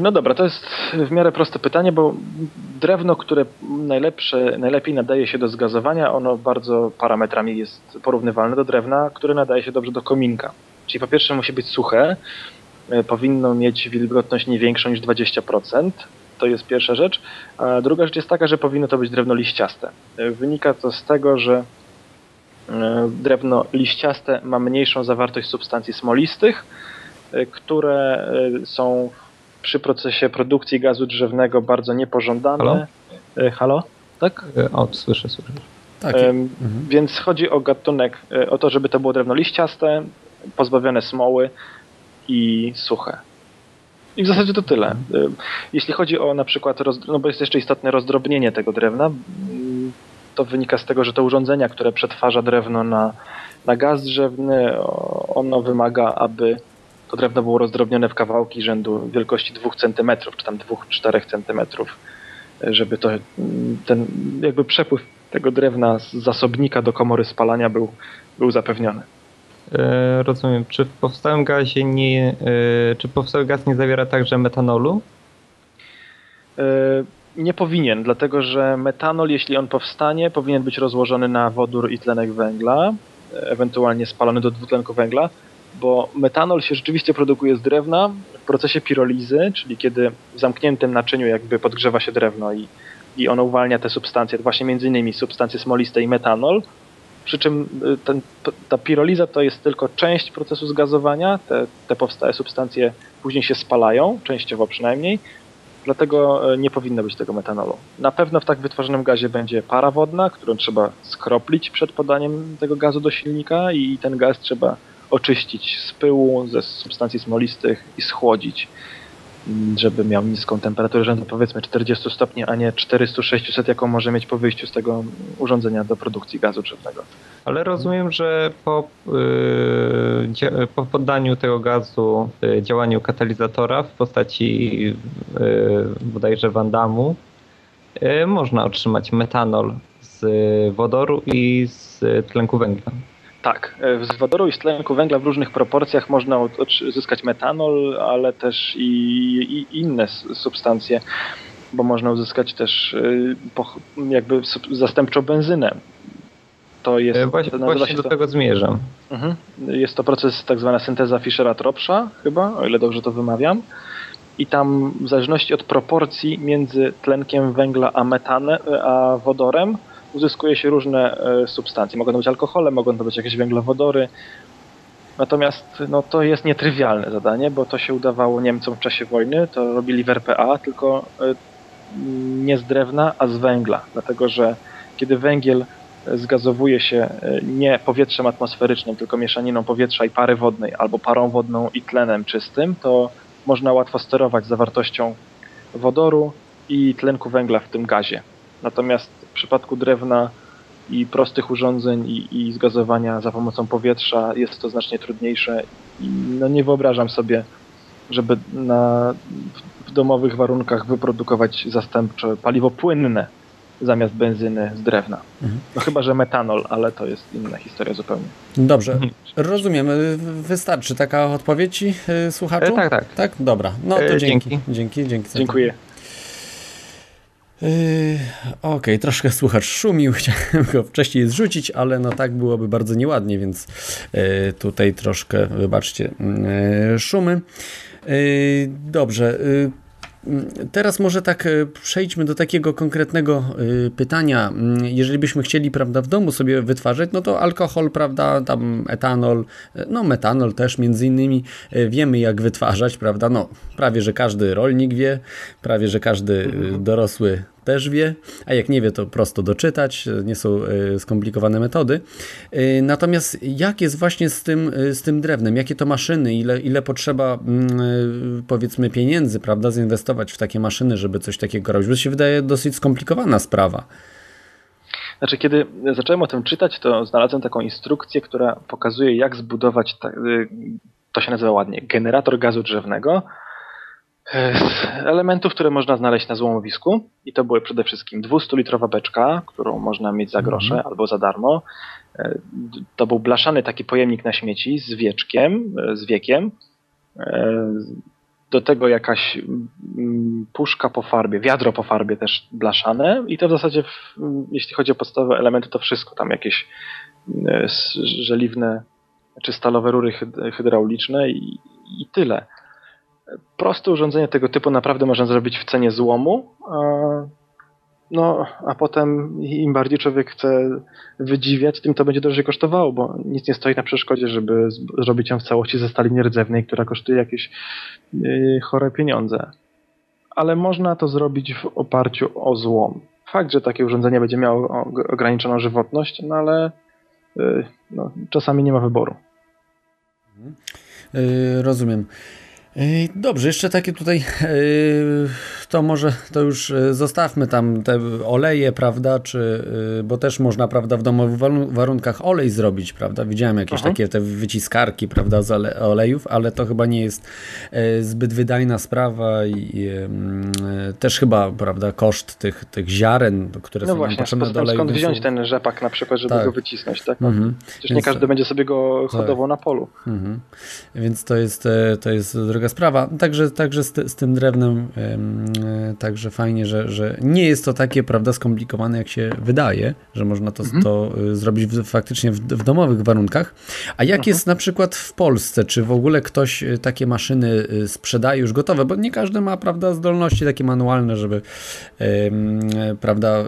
No dobra, to jest w miarę proste pytanie, bo drewno, które najlepsze, najlepiej nadaje się do zgazowania, ono bardzo parametrami jest porównywalne do drewna, które nadaje się dobrze do kominka. Czyli po pierwsze musi być suche, y, powinno mieć wilgotność nie większą niż 20%, to jest pierwsza rzecz. A druga rzecz jest taka, że powinno to być drewno liściaste. Wynika to z tego, że e, drewno liściaste ma mniejszą zawartość substancji smolistych, e, które e, są przy procesie produkcji gazu drzewnego bardzo niepożądane. Halo? Halo? Tak? O, słyszę, słyszę. Tak. Mhm. Więc chodzi o gatunek, o to, żeby to było drewno liściaste, pozbawione smoły i suche. I w zasadzie to tyle. Y, jeśli chodzi o na przykład, no bo jest jeszcze istotne rozdrobnienie tego drewna, mm, to wynika z tego, że te urządzenia, które przetwarza drewno na, na gaz drzewny, ono wymaga, aby to drewno było rozdrobnione w kawałki rzędu wielkości 2 cm, czy tam 2-4 cm, żeby to, mm, ten jakby przepływ tego drewna z zasobnika do komory spalania był, był zapewniony. E, rozumiem. Czy w powstałym gazie nie. E, czy powstały gaz nie zawiera także metanolu? E, nie powinien, dlatego że metanol, jeśli on powstanie, powinien być rozłożony na wodór i tlenek węgla, ewentualnie spalony do dwutlenku węgla, bo metanol się rzeczywiście produkuje z drewna w procesie pirolizy, czyli kiedy w zamkniętym naczyniu jakby podgrzewa się drewno i, i ono uwalnia te substancje, właśnie między innymi substancje smoliste i metanol, przy czym y, ten, ta piroliza to jest tylko część procesu zgazowania, te, te powstałe substancje później się spalają, częściowo przynajmniej, dlatego y, nie powinno być tego metanolu. Na pewno w tak wytworzonym gazie będzie para wodna, którą trzeba skroplić przed podaniem tego gazu do silnika i ten gaz trzeba oczyścić z pyłu, ze substancji smolistych i schłodzić żeby miał niską temperaturę rzędu powiedzmy 40 stopni, a nie 400-600, jaką może mieć po wyjściu z tego urządzenia do produkcji gazu drzewnego. Ale rozumiem, że po, yy, po poddaniu tego gazu yy, działaniu katalizatora w postaci yy, bodajże wandamu yy, można otrzymać metanol z wodoru i z tlenku węgla. Tak, e, z wodoru i z tlenku węgla w różnych proporcjach można uzyskać metanol, ale też i, i inne substancje, bo można uzyskać też e, jakby zastępczą benzynę. To jest, e, właśnie, właśnie do to, tego zmierzam. Mhm. Jest to proces tak zwana synteza Fischera-Tropscha chyba, o ile dobrze to wymawiam. I tam w zależności od proporcji między tlenkiem węgla a, metane, a wodorem uzyskuje się różne e, substancje. Mogą to być alkohole, mogą to być jakieś węglowodory. Natomiast no, to jest nietrywialne zadanie, bo to się udawało Niemcom w czasie wojny, to robili w RPA, tylko e, nie z drewna, a z węgla, dlatego że kiedy węgiel zgazowuje się e, nie powietrzem atmosferycznym, tylko mieszaniną powietrza i pary wodnej, albo parą wodną i tlenem czystym, to można łatwo sterować zawartością wodoru i tlenku węgla w tym gazie. Natomiast przypadku drewna i prostych urządzeń i, i zgazowania za pomocą powietrza jest to znacznie trudniejsze i no nie wyobrażam sobie, żeby na, w domowych warunkach wyprodukować zastępcze paliwo płynne zamiast benzyny z drewna. Mhm. No chyba, że metanol, ale to jest inna historia zupełnie. Dobrze, mhm. rozumiem. Wystarczy taka odpowiedź y, słuchaczu? E, tak, tak. Tak, dobra. No to e, dzięki. Dzięki, dzięki. dzięki Dziękuję. Yy, Okej, okay, troszkę słuchacz szumił, *laughs* chciałem go wcześniej zrzucić, ale no tak byłoby bardzo nieładnie, więc yy, tutaj troszkę, wybaczcie, yy, szumy. Yy, dobrze, yy, Teraz może tak e, przejdźmy do takiego konkretnego e, pytania. Mm, jeżeli byśmy chcieli, prawda, w domu sobie wytwarzać, no to alkohol, prawda, tam etanol, e, no metanol też między innymi, wiemy jak wytwarzać, prawda, no prawie, że każdy rolnik wie, prawie, że każdy mhm. dorosły też wie, a jak nie wie, to prosto doczytać, nie są e, skomplikowane metody. E, natomiast jak jest właśnie z tym, e, z tym drewnem? Jakie to maszyny? Ile, ile potrzeba mm, powiedzmy pieniędzy, prawda, zinwestować w takie maszyny, żeby coś takiego robić? Bo się wydaje dosyć skomplikowana sprawa. Znaczy, kiedy zacząłem o tym czytać, to znalazłem taką instrukcję, która pokazuje, jak zbudować, to się nazywa ładnie, generator gazu drzewnego, elementów, które można znaleźć na złomowisku i to były przede wszystkim 200-litrowa beczka, którą można mieć za grosze mm. albo za darmo. E, to był blaszany taki pojemnik na śmieci z wieczkiem, e, z wiekiem. E, do tego jakaś mm, puszka po farbie, wiadro po farbie też blaszane i to w zasadzie, jeśli chodzi o podstawowe elementy, to wszystko. Tam jakieś żeliwne czy stalowe rury hydrauliczne i, i tyle proste urządzenie tego typu naprawdę można zrobić w cenie złomu. No, a potem im bardziej człowiek chce wydziwiać, tym to będzie drożej kosztowało, bo nic nie stoi na przeszkodzie, żeby zrobić ją w całości ze stali nierdzewnej, która kosztuje jakieś yy, chore pieniądze. Ale można to zrobić w oparciu o złom. Fakt, że takie urządzenie będzie miało ograniczoną żywotność, no ale yy, no, czasami nie ma wyboru. Yy, rozumiem. Dobrze, jeszcze takie tutaj, to może to już e, zostawmy tam te oleje, prawda, czy, bo też można, prawda, w domowych warunkach olej zrobić, prawda, widziałem jakieś Aha. takie te wyciskarki, prawda, z olejów, ale to chyba nie jest zbyt wydajna sprawa i też chyba, prawda, koszt tych, tych ziaren, które no są właśnie, potrzebne do oleju. skąd wziąć ten rzepak na przykład, żeby tak. go wycisnąć, tak? Mhm. Przecież nie każdy będzie sobie go hodował tak. na polu. Mhm. Więc to jest, to jest droga druga sprawa. Także, także z, z tym drewnem, e, także fajnie, że, że nie jest to takie, prawda, skomplikowane, jak się wydaje, że można to, mhm. to e, zrobić w, faktycznie w, w, domowych warunkach. A jak mhm. jest na przykład w Polsce? Czy w ogóle ktoś e, takie maszyny sprzedaje już gotowe? Bo nie każdy ma, prawda, zdolności takie manualne, żeby, prawda,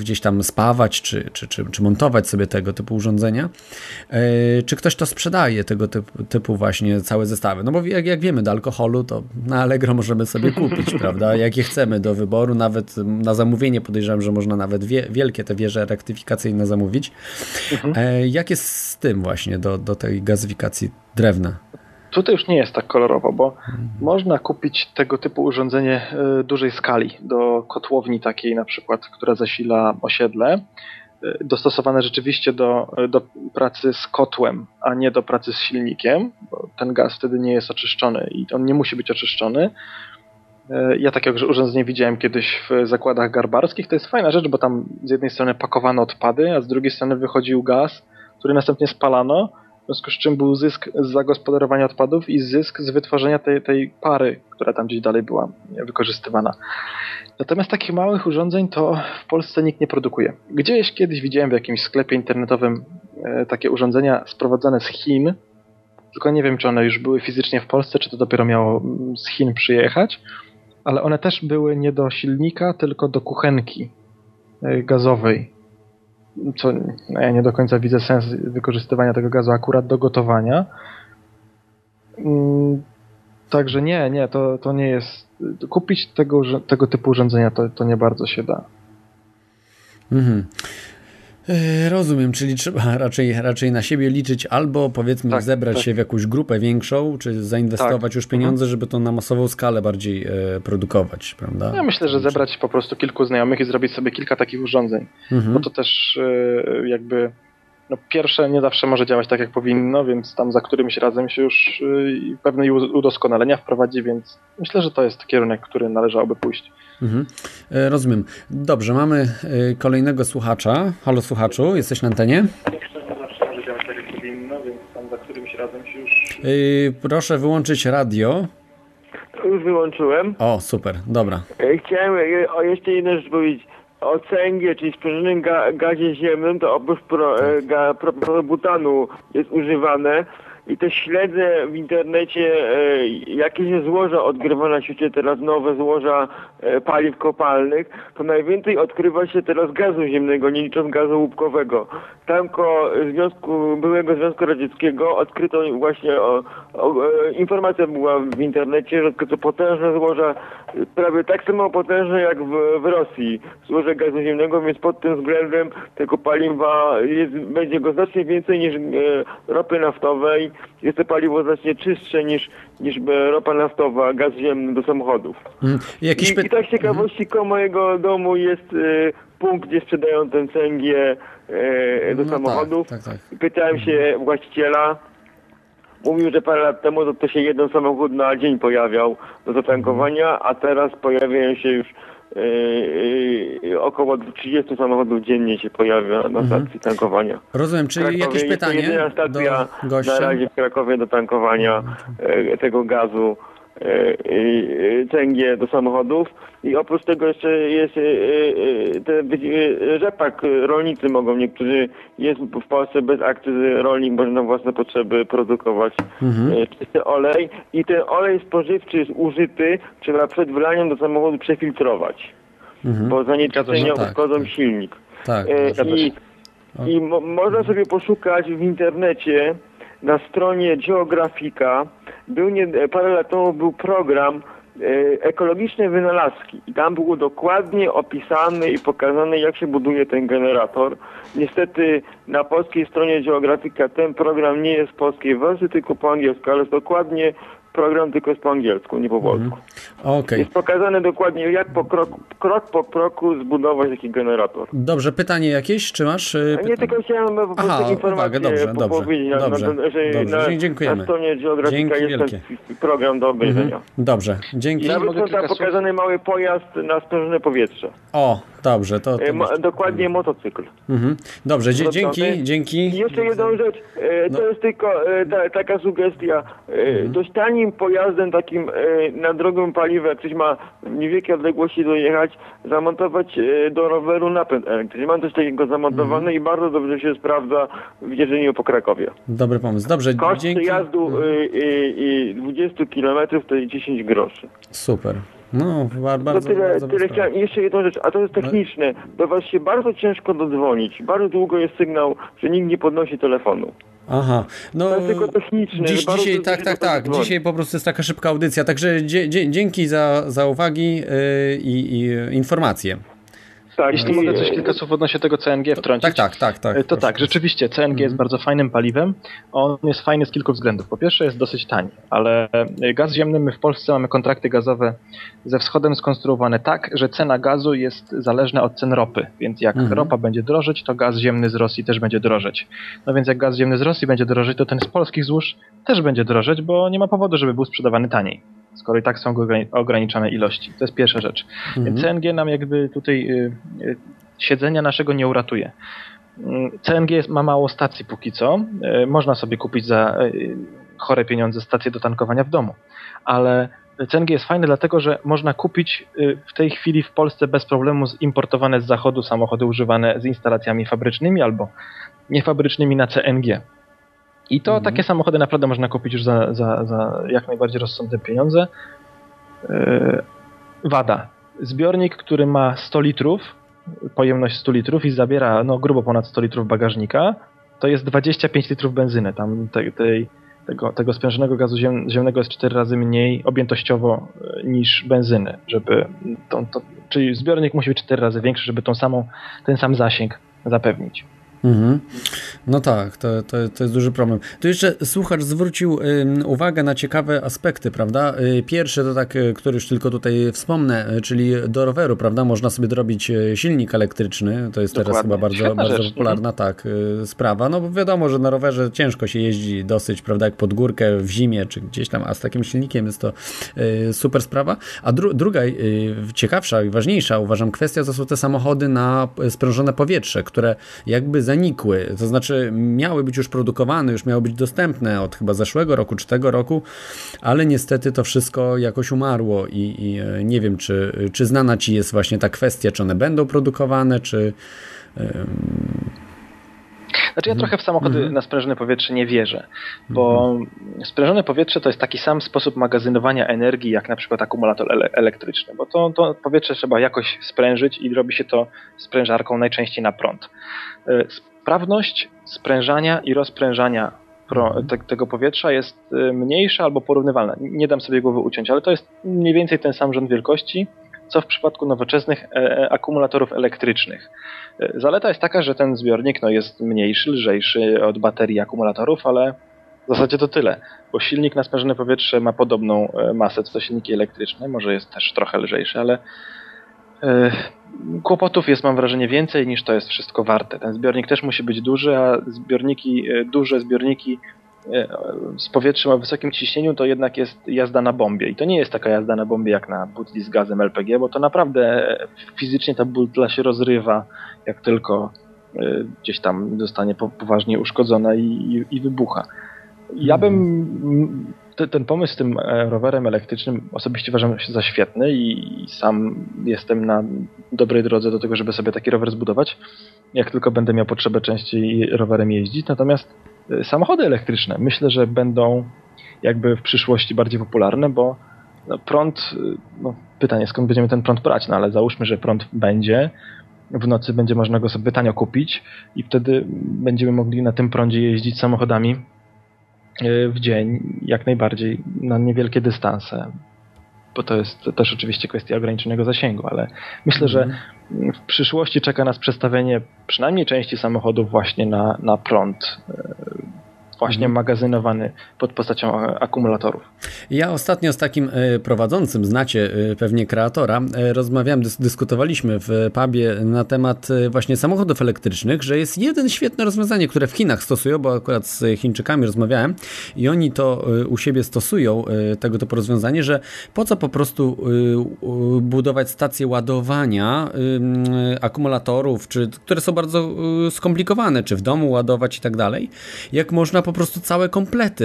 gdzieś tam spawać, czy, czy, czy, czy montować sobie tego typu urządzenia. Czy ktoś to sprzedaje, tego typu, typu właśnie całe zestawy? No bo jak, jak wiemy, do alkoholu, to na Allegro możemy sobie kupić, *laughs* prawda? Jakie chcemy do wyboru, nawet na zamówienie podejrzewam, że można nawet wie, wielkie te wieże rektyfikacyjne zamówić. Mhm. E, jak jest z tym właśnie do, do tej gazyfikacji drewna? Tutaj już nie jest tak kolorowo, bo mhm. można kupić tego typu urządzenie e, dużej skali do kotłowni takiej na przykład, która zasila osiedle dostosowane rzeczywiście do, do pracy z kotłem, a nie do pracy z silnikiem, bo ten gaz wtedy nie jest oczyszczony i on nie musi być oczyszczony. Y, ja takiego urządzenie widziałem kiedyś w zakładach garbarskich. To jest fajna rzecz, bo tam z jednej strony pakowano odpady, a z drugiej strony wychodził gaz, który następnie spalano w związku z czym był zysk z zagospodarowania odpadów i zysk z wytworzenia tej, tej pary, która tam gdzieś dalej była wykorzystywana. Natomiast takich małych urządzeń to w Polsce nikt nie produkuje. Gdzieś kiedyś widziałem w jakimś sklepie internetowym e, takie urządzenia sprowadzane z Chin, tylko nie wiem, czy one już były fizycznie w Polsce, czy to dopiero miało z Chin przyjechać, ale one też były nie do silnika, tylko do kuchenki e, gazowej co no ja nie do końca widzę sens wykorzystywania tego gazu akurat do gotowania. Mm, Także nie, nie, to, to nie jest. Kupić tego, tego typu urządzenia to, to nie bardzo się da. Mhm. E, rozumiem, czyli trzeba *laughs* raczej, raczej na siebie liczyć albo powiedzmy tak, zebrać tak. się w jakąś grupę większą, czy zainwestować tak. już pieniądze, mhm. żeby to na masową skalę bardziej e, produkować, prawda? Ja myślę, że zebrać po prostu kilku znajomych i zrobić sobie kilka takich urządzeń, mhm. bo to też e, jakby no pierwsze nie zawsze może działać tak, jak powinno, więc tam za którymś razem się już y, pewne udoskonalenia wprowadzi, więc myślę, że to jest kierunek, który należałoby pójść. Mhm. E, rozumiem. Dobrze, mamy e, kolejnego słuchacza. Halo słuchaczu, jesteś na antenie? Nie zawsze może działać tak, jak powinno, więc tam za którymś razem się już... E, proszę wyłączyć radio. Już wyłączyłem. O, super, dobra. Chciałem o jeszcze jedną rzecz powiedzieć o cęgie, czyli sprężonym ga, gazie ziemnym, to oprócz pro, tak. ga, jest używane i też śledzę w internecie, e, jakie się złoża odgrywa na świecie teraz nowe złoża e, paliw kopalnych, to najwięcej odkrywa się teraz gazu ziemnego, nie licząc gazu łupkowego. Tamko Związku, byłego Związku Radzieckiego odkryto właśnie, o, o, e, informacja była w internecie, że odkryto potężne złoża, prawie tak samo potężne jak w, w Rosji, złoże gazu ziemnego, więc pod tym względem tego paliwa jest, będzie go znacznie więcej niż ropy naftowej jest to paliwo znacznie czystsze niż, niż ropa naftowa, gaz ziemny do samochodów. Hmm. I, I, tak z ciekawości koło mojego domu jest y, punkt, gdzie sprzedają ten cęgie y, do no samochodów. Tak, tak, tak. Pytałem się właściciela, Mówił, że parę lat temu to, to się jeden samochód na dzień pojawiał do zatankowania, a teraz pojawiają się już Yy, około 30 samochodów dziennie się pojawia na mhm. stacji tankowania. Rozumiem, czyli jakieś pytanie stacja do gościa? na razie w Krakowie do tankowania yy, tego gazu cęgie do samochodów. I oprócz tego jeszcze jest te rzepak rolnicy mogą. Niektórzy jest w Polsce bez akcyzy rolnik może na własne potrzeby produkować mhm. czysty olej. I ten olej spożywczy jest użyty trzeba przed wylaniem do samochodu przefiltrować mhm. bo zanieczyszczenia no tak, uszkodzą tak. silnik. Tak, i, i mo można sobie poszukać w internecie na stronie Geografika był nie, parę lat temu był program e, ekologiczne wynalazki i tam było dokładnie opisane i pokazane jak się buduje ten generator. Niestety na polskiej stronie Geografika ten program nie jest w polskiej wersji, tylko po angielsku, ale jest dokładnie program tylko jest po angielsku, nie po polsku. Okay. Jest pokazane dokładnie, jak po krok, krok po kroku zbudować taki generator. Dobrze, pytanie jakieś, czy masz? Y, nie, tylko chciałem po prostu Aha, informację dobrze, dobrze, powiedzieć, dobrze, na, że dobrze. Na, dziękujemy. na stronie Geografika jest wielkie. ten program do obejrzenia. Mhm. Dobrze, dzięki. I nawet są tam pokazany mały pojazd na sprężone powietrze. O, dobrze, to... to e, dokładnie motocykl. Mhm. Dobrze, dzięki, dzięki. I jeszcze jedną rzecz, e, to no. jest tylko e, ta, taka sugestia. Mhm. Tanim pojazdem takim e, na drogą paliwo, jak ktoś ma niewielkie odległości dojechać, zamontować e, do roweru napęd elektryczny. Mam coś takiego zamontowane mm. i bardzo dobrze się sprawdza w jeżdżeniu po Krakowie. Dobry pomysł. Dobrze, Koszt dzięki. jazdu mm. 20 km to jest 10 groszy. Super. No, bardzo, to tyle, bardzo tyle chciałem. Jeszcze jedną rzecz, a to jest techniczne. Do Was się bardzo ciężko dodzwonić. Bardzo długo jest sygnał, że nikt nie podnosi telefonu. Aha, no to jest tylko techniczne. Dziś, dzisiaj, tak, tak, tak. Dzisiaj po prostu jest taka szybka audycja, także dzięki za, za uwagi yy, i, i informacje. Tak, Jeśli mogę coś kilka słów odnośnie tego CNG wtrącić. Tak, tak, tak. tak to tak, rzeczywiście CNG mhm. jest bardzo fajnym paliwem. On jest fajny z kilku względów. Po pierwsze jest dosyć tani, ale gaz ziemny, my w Polsce mamy kontrakty gazowe ze wschodem skonstruowane tak, że cena gazu jest zależna od cen ropy. Więc jak mhm. ropa będzie drożeć, to gaz ziemny z Rosji też będzie drożeć. No więc jak gaz ziemny z Rosji będzie drożeć, to ten z polskich złóż też będzie drożeć, bo nie ma powodu, żeby był sprzedawany taniej skoro i tak są ograniczone ilości. To jest pierwsza rzecz. Mhm. CNG nam jakby tutaj y, y, siedzenia naszego nie uratuje. Mm, CNG jest, ma mało stacji póki co. Y, można sobie kupić za chore pieniądze stację do tankowania w domu, ale CNG jest fajne dlatego, że można kupić w tej chwili w Polsce bez problemu importowane z zachodu samochody używane z instalacjami fabrycznymi albo niefabrycznymi na CNG. I to mhm. takie samochody naprawdę można kupić już za, za, za jak najbardziej rozsądne pieniądze. Yy, wada. Zbiornik, który ma 100 litrów, pojemność 100 litrów i zabiera no, grubo ponad 100 litrów bagażnika, to jest 25 litrów benzyny. Tam tej, tej tego, tego sprężonego gazu ziem, ziemnego jest cztery razy mniej objętościowo e, niż benzyny, żeby to, to, czyli zbiornik musi być cztery razy większy, żeby tą samą, ten sam zasięg zapewnić. Mhm. No tak, to, to, to jest duży problem. Tu jeszcze słuchacz zwrócił y, uwagę na ciekawe aspekty, prawda? Y, pierwszy to tak, y, który już tylko tutaj wspomnę, y, czyli do roweru, prawda? Można sobie dorobić y, silnik elektryczny, to jest Dokładnie. teraz chyba bardzo, bardzo rzecz. popularna Mhm. tak, sprawa. No bo wiadomo, że na rowerze ciężko się jeździ dosyć, prawda, jak pod górkę w zimie, czy gdzieś tam, a z takim silnikiem jest to super sprawa. A dru druga, ciekawsza i ważniejsza, uważam, kwestia to są te samochody na sprężone powietrze, które jakby zanikły, to znaczy miały być już produkowane, już miały być dostępne od chyba zeszłego roku czy tego roku, ale niestety to wszystko jakoś umarło i, i e, nie wiem, czy, czy znana Ci jest właśnie ta kwestia, czy one będą produkowane, czy... Znaczy ja trochę w samochody na sprężone powietrze nie wierzę, bo sprężone powietrze to jest taki sam sposób magazynowania energii, jak na przykład akumulator ele elektryczny, bo to, to powietrze trzeba jakoś sprężyć i robi się to sprężarką najczęściej na prąd. Y, Sprawność sprężania i rozprężania te, tego powietrza jest y, mniejsza albo porównywalna. Nie dam sobie głowy uciąć, ale to jest mniej więcej ten sam rząd wielkości, co w przypadku nowoczesnych e, akumulatorów elektrycznych. E, Zaleta jest taka, że ten zbiornik no, jest mniejszy, lżejszy od baterii akumulatorów, ale w zasadzie to tyle, bo silnik na sprężone powietrze ma podobną e, masę co silniki elektryczne, może jest też trochę lżejszy, ale e, kłopotów jest mam wrażenie więcej niż to jest wszystko warte. Ten zbiornik też musi być duży, a zbiorniki, e, duże zbiorniki e, z powietrzem o wysokim ciśnieniu to jednak jest jazda na bombie. I to nie jest taka jazda na bombie jak na butli z gazem LPG, bo to naprawdę e, fizycznie ta butla się rozrywa, jak tylko e, gdzieś tam zostanie po- poważnie uszkodzona i, i, i wybucha. Ja bym mm, te, ten pomysł z tym e, rowerem elektrycznym osobiście uważam się za świetny i, sam jestem na dobrej drodze do tego, żeby sobie taki rower zbudować, jak tylko będę miał potrzebę częściej rowerem jeździć. Natomiast e, samochody elektryczne myślę, że będą jakby w przyszłości bardziej popularne, bo no, prąd, y, no, pytanie skąd będziemy ten prąd brać, no ale załóżmy, że prąd będzie, w nocy będzie można go sobie tanio kupić i wtedy będziemy mogli na tym prądzie jeździć samochodami w dzień jak najbardziej na niewielkie dystanse. Bo to jest też oczywiście kwestia ograniczonego zasięgu, ale myślę, że w przyszłości czeka nas przestawienie przynajmniej części samochodów właśnie na, na prąd. Właśnie magazynowany pod postacią e, akumulatorów. Ja ostatnio z takim e, prowadzącym, znacie e, pewnie kreatora, rozmawiałem, dys dyskutowaliśmy w pubie na temat właśnie samochodów elektrycznych, że jest jeden świetne rozwiązanie, które w Chinach stosują, bo akurat z Chińczykami rozmawiałem i oni to u siebie stosują, tego typu rozwiązanie, że po co po prostu budować stacje ładowania akumulatorów, czy, które są bardzo skomplikowane, czy w domu ładować i tak dalej, jak można po prostu całe komplety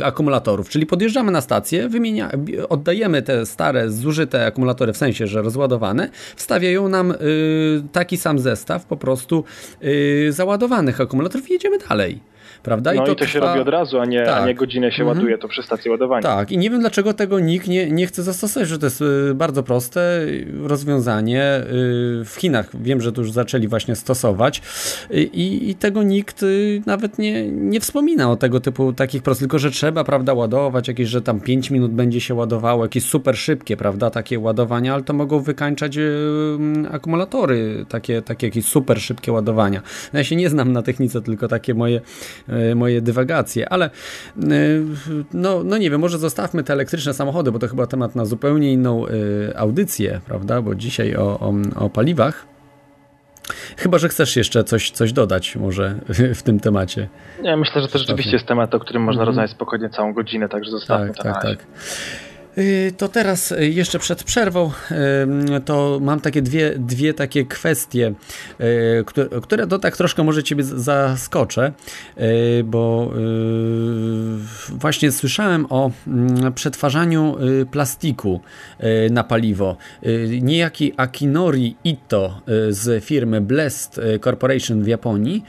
y, akumulatorów, czyli podjeżdżamy na stację, wymienia, oddajemy te stare, zużyte akumulatory, w sensie, że rozładowane, wstawiają nam y, taki sam zestaw po prostu y, załadowanych akumulatorów i jedziemy dalej. Prawda? No i to, się trwa- robi od razu, a nie, Tak. a nie godzinę się Mhm. ładuje to przy stacji ładowania. Tak, i nie wiem dlaczego tego nikt nie, nie chce zastosować, że to jest y, bardzo proste rozwiązanie. Y, W Chinach wiem, że to już zaczęli właśnie stosować y, i, i tego nikt nawet nie, nie wspomina o tego typu takich prostych, tylko że trzeba, prawda, ładować jakieś, że tam 5 minut będzie się ładowało, jakieś super szybkie, prawda, takie ładowania, ale to mogą wykańczać akumulatory, takie, takie jakieś super szybkie ładowania. No ja się nie znam na technice, tylko takie moje, moje dywagacje, ale y, no, no nie wiem, może zostawmy te elektryczne samochody, bo to chyba temat na zupełnie inną y, audycję, prawda, bo dzisiaj o, o, o paliwach. Chyba, że chcesz jeszcze coś, coś dodać może *laughs* w tym temacie. Nie, myślę, że to rzeczywiście jest temat, o którym można Mhm. rozmawiać spokojnie całą godzinę, także zostawmy Tak, to tak, tak. Y, To teraz y, jeszcze przed przerwą y, to mam takie dwie, dwie takie kwestie, które, to tak troszkę może Ciebie zaskoczę, bo właśnie słyszałem o mm, przetwarzaniu plastiku na paliwo. Niejaki Akinori Ito z firmy Blest Corporation w Japonii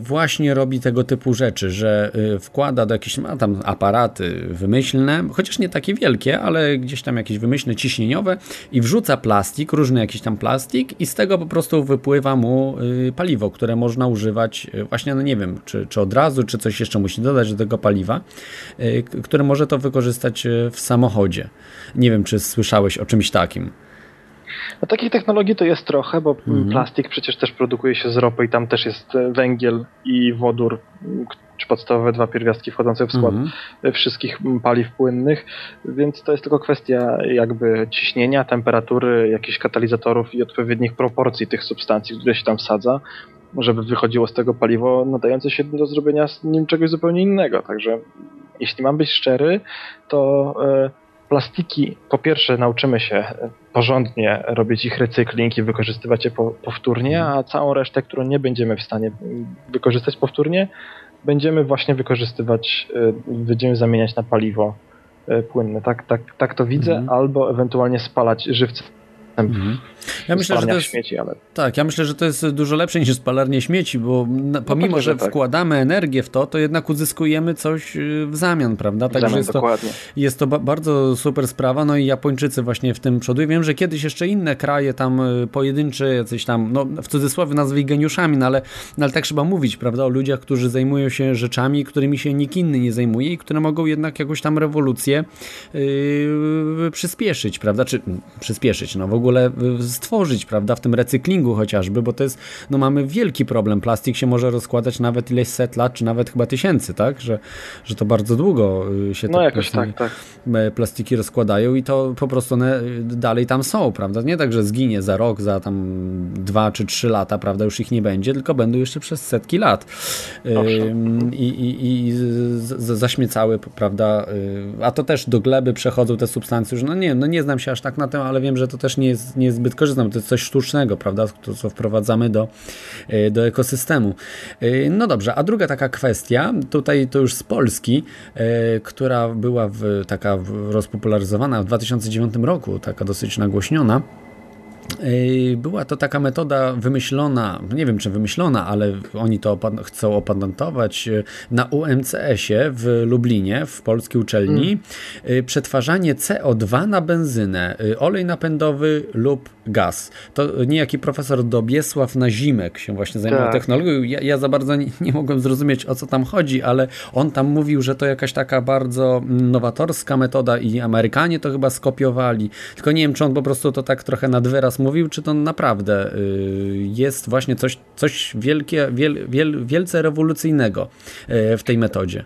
właśnie robi tego typu rzeczy, że wkłada do jakichś ma tam aparaty wymyślne, chociaż nie takie wielkie, ale gdzieś tam jakieś wymyślne ciśnieniowe i wrzuca plastik, różny jakiś tam plastik i z tego po prostu wypływa mu y, paliwo, które można używać y, właśnie, no nie wiem, czy, czy od razu, czy coś jeszcze musi dodać do tego paliwa, y, które może to wykorzystać w samochodzie. Nie wiem, czy słyszałeś o czymś takim. No takich technologii to jest trochę, bo mhm. plastik przecież też produkuje się z ropy i tam też jest e, węgiel i wodór, czy podstawowe dwa pierwiastki wchodzące w skład mhm. wszystkich paliw płynnych, więc to jest tylko kwestia jakby ciśnienia, temperatury, jakichś katalizatorów i odpowiednich proporcji tych substancji, które się tam wsadza, żeby wychodziło z tego paliwo nadające się do zrobienia z nim czegoś zupełnie innego. Także jeśli mam być szczery, to e, plastiki, po pierwsze nauczymy się porządnie robić ich recykling i wykorzystywać je powtórnie, a całą resztę, którą nie będziemy w stanie wykorzystać powtórnie, będziemy właśnie wykorzystywać, y, będziemy zamieniać na paliwo y, płynne. Tak, tak, tak to widzę, mhm. albo ewentualnie spalać żywce Mhm. Ja myślę, że to jest, śmieci, ale... Tak, ja myślę, że to jest dużo lepsze niż spalarnie śmieci, bo no pomimo, tak, że tak. wkładamy energię w to, to jednak uzyskujemy coś y, w zamian, prawda? Także jest, to, jest to bardzo super sprawa, no i Japończycy właśnie w tym przodują. Wiem, że kiedyś jeszcze inne kraje tam y, pojedyncze, jacyś tam, no w cudzysłowie nazwy geniuszami, no ale, no ale tak trzeba mówić, prawda, o ludziach, którzy zajmują się rzeczami, którymi się nikt inny nie zajmuje i które mogą jednak jakąś tam rewolucję yy, przyspieszyć, prawda, czy przyspieszyć, no w ogóle ogóle y, stworzyć, prawda, w tym recyklingu chociażby, bo to jest, no mamy wielki problem. Plastik się może rozkładać nawet ileś set lat, czy nawet chyba tysięcy, tak? Że, że to bardzo długo y, się no te jakoś tak, tak. plastiki rozkładają i to po prostu one y, dalej tam są, prawda? Nie tak, że zginie za rok, za tam dwa czy trzy lata, prawda, już ich nie będzie, tylko będą jeszcze przez setki lat. I, i, i zaśmiecały, prawda? A to też do gleby przechodzą te substancje, już no nie, no nie znam się aż tak na tym, ale wiem, że to też nie jest niezbyt korzystne, to jest coś sztucznego, prawda, to co wprowadzamy do, e, do ekosystemu. E, no dobrze, a druga taka kwestia, tutaj to już z Polski, e, która była w, taka rozpopularyzowana w 2009 roku, taka dosyć nagłośniona, była to taka metoda wymyślona, nie wiem czy wymyślona, ale oni to chcą opatentować na UMCS-ie w Lublinie, w polskiej uczelni. Hmm. Przetwarzanie CO2 na benzynę, olej napędowy lub gaz. To niejaki profesor Dobiesław Nazimek się właśnie zajmował tak. technologią. Ja, ja, za bardzo nie, nie mogłem zrozumieć o co tam chodzi, ale on tam mówił, że to jakaś taka bardzo nowatorska metoda i Amerykanie to chyba skopiowali. Tylko nie wiem, czy on po prostu to tak trochę nad wyraz mówił, czy to naprawdę y, jest właśnie coś, coś wielkie, wiel, wiel, wielce rewolucyjnego y, w tej metodzie.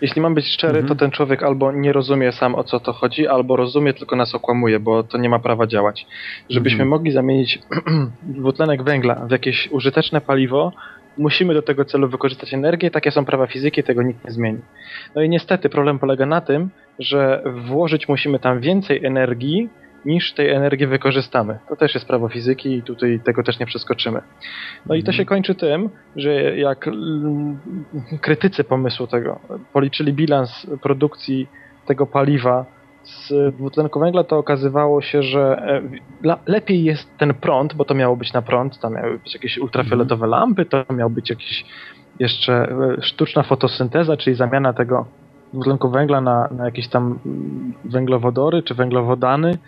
Jeśli mam być szczery, mhm. to ten człowiek albo nie rozumie sam o co to chodzi, albo rozumie, tylko nas okłamuje, bo to nie ma prawa działać. Żebyśmy mhm. mogli zamienić *clears throat* dwutlenek węgla w jakieś użyteczne paliwo, musimy do tego celu wykorzystać energię, takie są prawa fizyki, tego nikt nie zmieni. No i niestety problem polega na tym, że włożyć musimy tam więcej energii, niż tej energii wykorzystamy. To też jest prawo fizyki i tutaj tego też nie przeskoczymy. No i to się kończy tym, że jak krytycy pomysłu tego policzyli bilans produkcji tego paliwa z dwutlenku węgla, to okazywało się, że e, lepiej jest ten prąd, bo to miało być na prąd, tam miały być jakieś ultrafioletowe lampy, to miał być jakiś jeszcze e, sztuczna fotosynteza, czyli zamiana tego dwutlenku węgla na, na jakieś tam węglowodory czy węglowodany,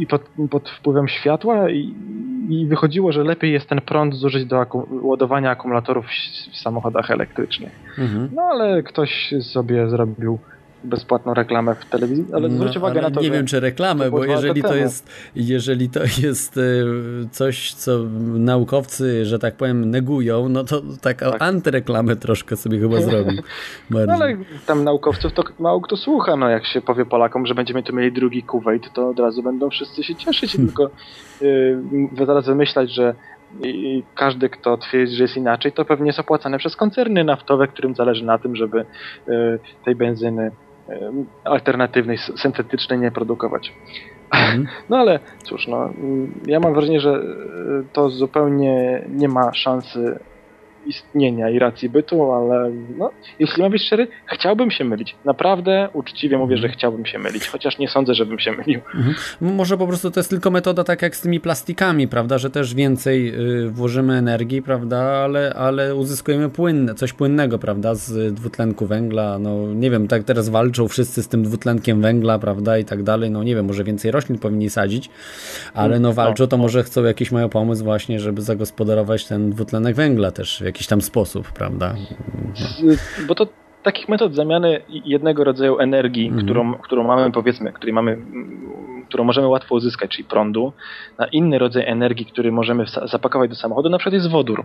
i pod, pod wpływem światła i, i, wychodziło, że lepiej jest ten prąd zużyć do akum ładowania akumulatorów w, w samochodach elektrycznych. Mhm. No ale ktoś sobie zrobił bezpłatną reklamę w telewizji, ale no, zwróć uwagę na to, Nie wiem, czy reklamę, bo jeżeli to, jest, jeżeli to jest e, coś, co naukowcy, że tak powiem, negują, no to taką tak. antyreklamę troszkę sobie chyba zrobił. *laughs* No, ale tam naukowców to mało kto słucha, no jak się powie Polakom, że będziemy tu mieli drugi Kuwait, to od razu będą wszyscy się cieszyć, hmm. tylko yy, zaraz wymyślać, że i każdy, kto twierdzi, że jest inaczej, to pewnie jest opłacane przez koncerny naftowe, którym zależy na tym, żeby y, tej benzyny alternatywnej, syntetycznej nie produkować. Mhm. *laughs* No ale cóż, no, ja mam wrażenie, że e, to zupełnie nie ma szansy istnienia i racji bytu, ale no, jeśli mam być szczery, chciałbym się mylić. Naprawdę uczciwie mówię, że chciałbym się mylić, chociaż nie sądzę, żebym się mylił. Mhm. Może po prostu to jest tylko metoda tak jak z tymi plastikami, prawda, że też więcej y, włożymy energii, prawda, ale, ale uzyskujemy płynne, coś płynnego, prawda, z dwutlenku węgla, no nie wiem, tak teraz walczą wszyscy z tym dwutlenkiem węgla, prawda, i tak dalej, no nie wiem, może więcej roślin powinni sadzić, ale no walczą, to może chcą jakiś mają pomysł właśnie, żeby zagospodarować ten dwutlenek węgla też jakiś tam sposób, prawda? Bo to takich metod zamiany jednego rodzaju energii, mhm. którą, którą mamy, powiedzmy, której mamy, którą możemy łatwo uzyskać, czyli prądu, na inny rodzaj energii, który możemy zapakować do samochodu, na przykład jest wodór.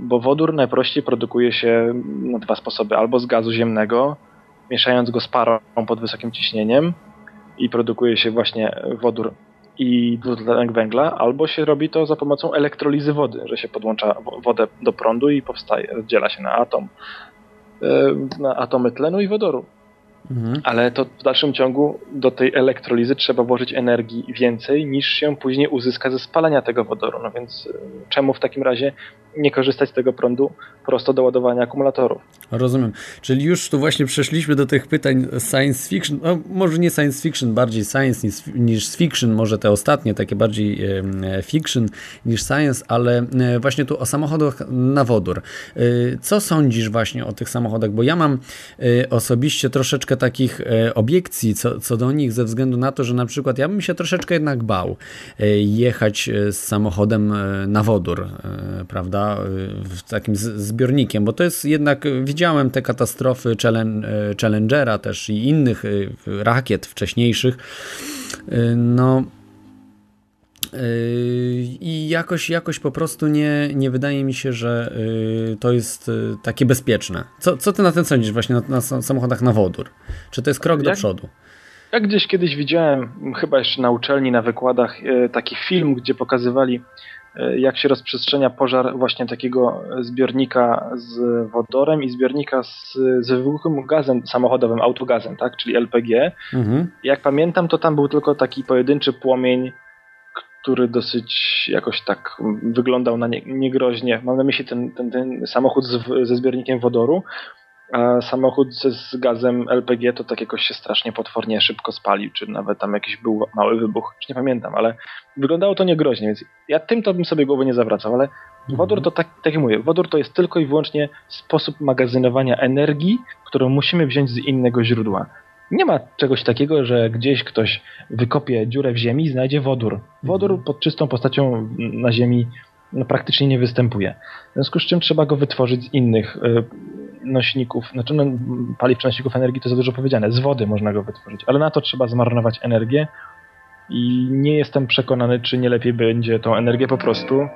Bo wodór najprościej produkuje się na dwa sposoby. Albo z gazu ziemnego, mieszając go z parą pod wysokim ciśnieniem i produkuje się właśnie wodór i dwutlenek węgla, albo się robi to za pomocą elektrolizy wody, że się podłącza wodę do prądu i powstaje, rozdziela się na atom, e, na atomy tlenu i wodoru. Mhm. Ale to w dalszym ciągu do tej elektrolizy trzeba włożyć energii więcej niż się później uzyska ze spalania tego wodoru. No więc e, czemu w takim razie nie korzystać z tego prądu prosto do ładowania akumulatorów? Rozumiem. Czyli już tu właśnie przeszliśmy do tych pytań science fiction, no może nie science fiction, bardziej science niż, niż fiction, może te ostatnie, takie bardziej fiction niż science, ale e, właśnie tu o samochodach na wodór. E, co sądzisz właśnie o tych samochodach? Bo ja mam e, osobiście troszeczkę takich e, obiekcji co, co do nich ze względu na to, że na przykład ja bym się troszeczkę jednak bał e, jechać z samochodem na wodór, prawda, w takim zbiornikiem, bo to jest jednak widziałem te katastrofy e, Challengera też i innych e, rakiet wcześniejszych. E, no, i jakoś, jakoś po prostu nie, nie wydaje mi się, że to jest takie bezpieczne. Co, co ty na ten sądzisz właśnie na, na samochodach na wodór? Czy to jest krok do przodu? Ja gdzieś kiedyś widziałem, chyba jeszcze na uczelni, na wykładach, taki film, gdzie pokazywali jak się rozprzestrzenia pożar właśnie takiego zbiornika z wodorem i zbiornika z, z wybuchłym gazem samochodowym, autogazem, tak, czyli LPG. Mhm. Jak pamiętam, to tam był tylko taki pojedynczy płomień, który dosyć jakoś tak wyglądał na nie, niegroźnie. Mam na myśli ten, ten, ten samochód z, ze zbiornikiem wodoru, a samochód z, z gazem LPG to tak jakoś się strasznie potwornie szybko spalił, czy nawet tam jakiś był mały wybuch, już nie pamiętam, ale wyglądało to niegroźnie, więc ja tym to bym sobie głowy nie zawracał, ale mhm. wodór to tak, tak jak mówię, wodór to jest tylko i wyłącznie sposób magazynowania energii, którą musimy wziąć z innego źródła. Nie ma czegoś takiego, że gdzieś ktoś wykopie dziurę w ziemi i znajdzie wodór. Wodór mhm. pod czystą postacią na ziemi no, praktycznie nie występuje. W związku z czym trzeba go wytworzyć z innych y, nośników, znaczy no, paliw przenośników energii to za dużo powiedziane, z wody można go wytworzyć, ale na to trzeba zmarnować energię i nie jestem przekonany, czy nie lepiej będzie tą energię po prostu y,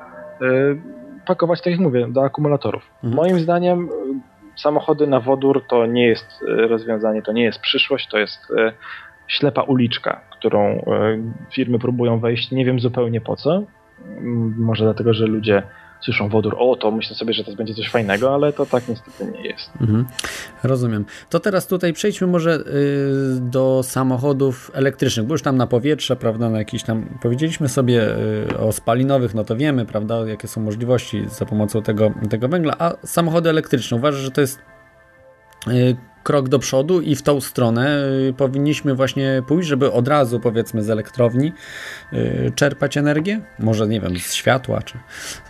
pakować, tak jak mówię, do akumulatorów. Mhm. Moim zdaniem samochody na wodór to nie jest y, rozwiązanie, to nie jest przyszłość, to jest y, ślepa uliczka, którą y, firmy próbują wejść, nie wiem zupełnie po co. Może dlatego, że ludzie słyszą wodór, o to myślę sobie, że to będzie coś fajnego, ale to tak niestety nie jest. Mhm. Rozumiem. To teraz tutaj przejdźmy może y, do samochodów elektrycznych, bo już tam na powietrze, prawda, na jakiś tam, powiedzieliśmy sobie y, o spalinowych, no to wiemy, prawda, jakie są możliwości za pomocą tego, tego węgla, a samochody elektryczne, uważasz, że to jest y, krok do przodu i w tą stronę y, powinniśmy właśnie pójść, żeby od razu powiedzmy z elektrowni y, czerpać energię? Może nie wiem, z światła czy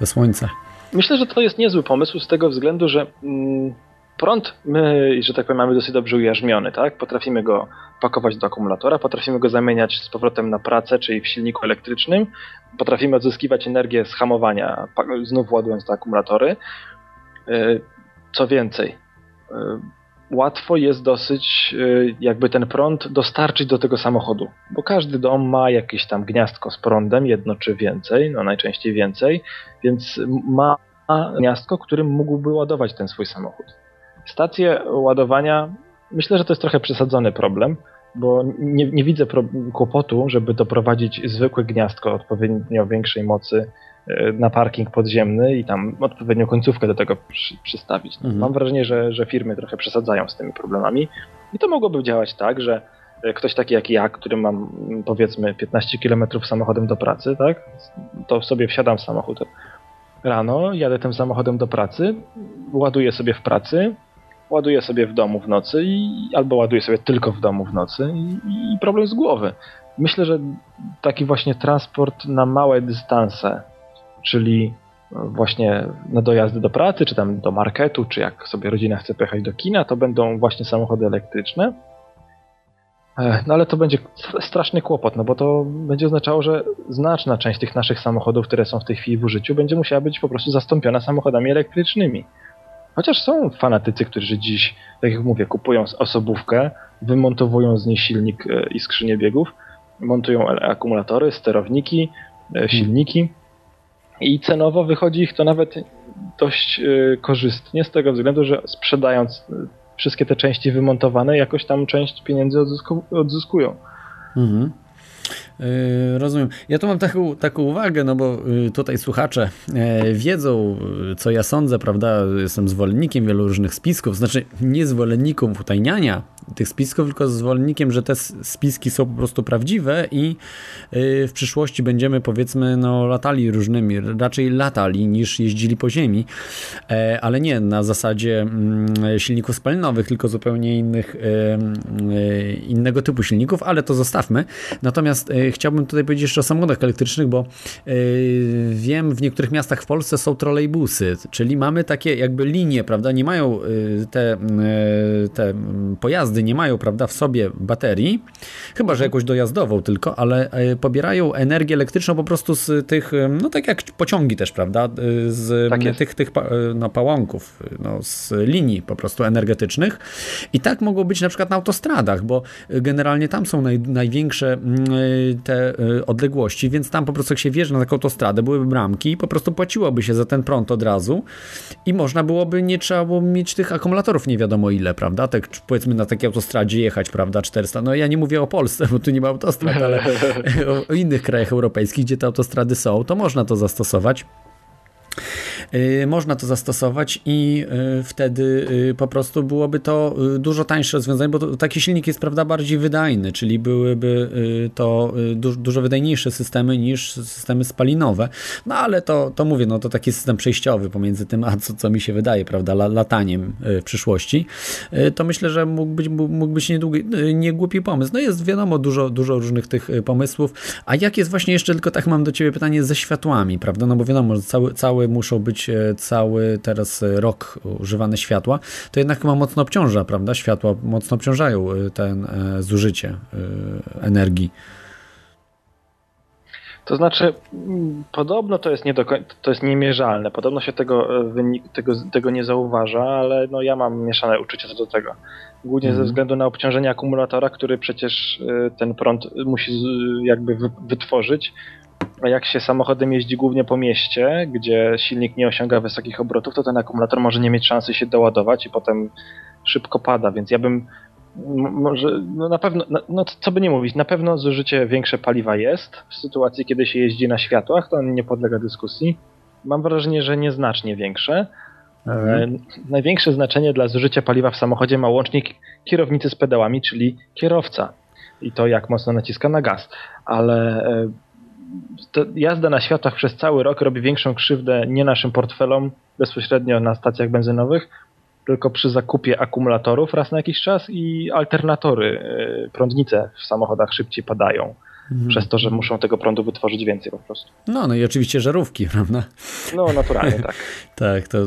ze słońca. Myślę, że to jest niezły pomysł z tego względu, że mm, prąd my, że tak powiem, mamy dosyć dobrze ujarzmiony, tak? Potrafimy go pakować do akumulatora, potrafimy go zamieniać z powrotem na pracę, czyli w silniku elektrycznym, potrafimy odzyskiwać energię z hamowania, znów ładując te akumulatory. Y, co więcej, łatwo jest dosyć y, jakby ten prąd dostarczyć do tego samochodu, bo każdy dom ma jakieś tam gniazdko z prądem, jedno czy więcej, no najczęściej więcej, więc ma gniazdko, którym mógłby ładować ten swój samochód. Stacje ładowania, myślę, że to jest trochę przesadzony problem, bo nie, nie widzę kłopotu, żeby doprowadzić zwykłe gniazdko odpowiednio większej mocy na parking podziemny i tam odpowiednią końcówkę do tego przy, przystawić. No, mhm. Mam wrażenie, że, że firmy trochę przesadzają z tymi problemami i to mogłoby działać tak, że e, ktoś taki jak ja, który mam powiedzmy 15 km samochodem do pracy, tak, to sobie wsiadam w samochód rano, jadę tym samochodem do pracy, ładuję sobie w pracy, ładuję sobie w domu w nocy i albo ładuję sobie tylko w domu w nocy i, i problem z głowy. Myślę, że taki właśnie transport na małe dystanse, czyli właśnie na dojazdy do pracy, czy tam do marketu, czy jak sobie rodzina chce pojechać do kina, to będą właśnie samochody elektryczne. E, no ale to będzie straszny kłopot, no bo to będzie oznaczało, że znaczna część tych naszych samochodów, które są w tej chwili w użyciu, będzie musiała być po prostu zastąpiona samochodami elektrycznymi. Chociaż są fanatycy, którzy dziś, tak jak mówię, kupują osobówkę, wymontowują z niej silnik e, i skrzynię biegów, montują akumulatory, sterowniki, e, silniki i cenowo wychodzi ich to nawet dość korzystnie z tego względu, że sprzedając wszystkie te części wymontowane, jakoś tam część pieniędzy odzysku, odzyskują. Mhm. Yy, rozumiem. Ja tu mam taką, taką uwagę, no bo tutaj słuchacze yy, wiedzą, co ja sądzę, prawda? Jestem zwolennikiem wielu różnych spisków, znaczy nie zwolennikiem utajniania tych spisków, tylko zwolennikiem, że te spiski są po prostu prawdziwe i y, w przyszłości będziemy powiedzmy no latali różnymi, raczej latali niż jeździli po ziemi, e, ale nie na zasadzie mm, silników spalinowych, tylko zupełnie innych, y, innego typu silników, ale to zostawmy. Natomiast y, chciałbym tutaj powiedzieć jeszcze o samochodach elektrycznych, bo wiem w niektórych miastach w Polsce są trolejbusy, czyli mamy takie jakby linie, prawda, nie mają te, te pojazdy nie mają, prawda, w sobie baterii, chyba, że jakąś dojazdową tylko, ale e, pobierają energię elektryczną po prostu z tych, e, no tak jak pociągi też, prawda, e, z tak tych, tych no, pałąków, no, z linii po prostu energetycznych. I tak mogło być na przykład na autostradach, bo generalnie tam są naj, największe te odległości, więc tam po prostu jak się wjeżdża na taką autostradę, byłyby bramki i po prostu płaciłoby się za ten prąd od razu i można byłoby, nie trzeba było mieć tych akumulatorów nie wiadomo ile, prawda, tak powiedzmy na takie autostradzie jechać, prawda, 400. No ja nie mówię o Polsce, bo tu nie ma autostrad, ale *laughs* o innych krajach europejskich, gdzie te autostrady są, to można to zastosować. Y, można to zastosować i y, wtedy y, po prostu byłoby to dużo tańsze rozwiązanie, bo taki silnik jest prawda bardziej wydajny, czyli byłyby to dużo wydajniejsze systemy niż systemy spalinowe. No ale to, to mówię, no to taki system przejściowy pomiędzy tym, a co, co mi się wydaje, prawda, lataniem w przyszłości. To myślę, że mógł być, mógł być niedługi, niegłupi pomysł. No jest wiadomo dużo, dużo różnych tych pomysłów. A jak jest właśnie jeszcze tylko tak mam do ciebie pytanie ze światłami, prawda? No bo wiadomo, że cały, muszą być e, cały teraz rok używane światła, to jednak chyba mocno obciąża, prawda? Światła mocno obciążają e, ten e, zużycie energii. To znaczy, mm, podobno to jest, nie do końca, to jest niemierzalne. Podobno się tego, tego, tego nie zauważa, ale no ja mam mieszane uczucia co do tego. Głównie mm. ze mhm. względu na obciążenie akumulatora, który przecież ten prąd musi jakby wytworzyć, jak się samochodem jeździ głównie po mieście, gdzie silnik nie osiąga wysokich obrotów, to ten akumulator może nie mieć szansy się doładować i potem szybko pada, więc ja bym może, no na pewno, no co by nie mówić, na pewno zużycie większe paliwa jest. W sytuacji, kiedy się jeździ na światłach, to nie podlega dyskusji. Mam wrażenie, że nieznacznie większe. Mhm. E, największe znaczenie dla zużycia paliwa w samochodzie ma łącznik kierownicy z pedałami, czyli kierowca. I to jak mocno naciska na gaz. Ale e, jazda na światłach przez cały rok robi większą krzywdę nie naszym portfelom bezpośrednio na stacjach benzynowych, tylko przy zakupie akumulatorów raz na jakiś czas i alternatory, e, prądnice w samochodach szybciej padają. Mhm. Przez to, że muszą tego prądu wytworzyć więcej po prostu. No, no i oczywiście żarówki, *laughs* prawda? No, naturalnie, tak. *laughs* tak, to,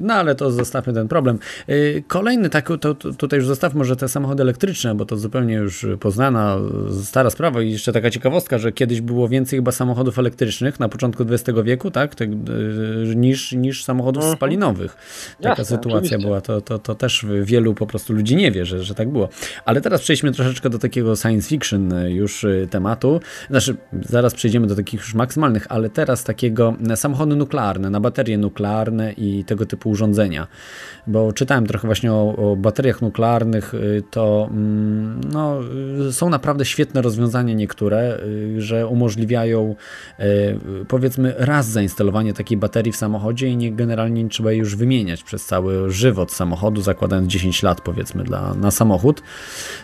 no ale to zostawmy ten problem. Y, kolejny, tak, to, tutaj już zostawmy może te samochody elektryczne, bo to zupełnie już poznana, stara sprawa i jeszcze taka ciekawostka, że kiedyś było więcej chyba samochodów elektrycznych na początku XX wieku, tak, tak niż, niż samochodów mhm. spalinowych. Taka Jasne, sytuacja oczywiście. była, to, to, to też wielu po prostu ludzi nie wie, że, że tak było. Ale teraz przejdźmy troszeczkę do takiego science fiction już tematu tematu. Znaczy, zaraz przejdziemy do takich już maksymalnych, ale teraz takiego samochody nuklearne, na baterie nuklearne i tego typu urządzenia. Bo czytałem trochę właśnie o, o bateriach nuklearnych, y, to mm, no, y, są naprawdę świetne rozwiązania niektóre, y, że umożliwiają powiedzmy raz zainstalowanie takiej baterii w samochodzie i nie generalnie nie trzeba jej już wymieniać przez cały żywot samochodu, zakładając 10 lat powiedzmy dla, na samochód.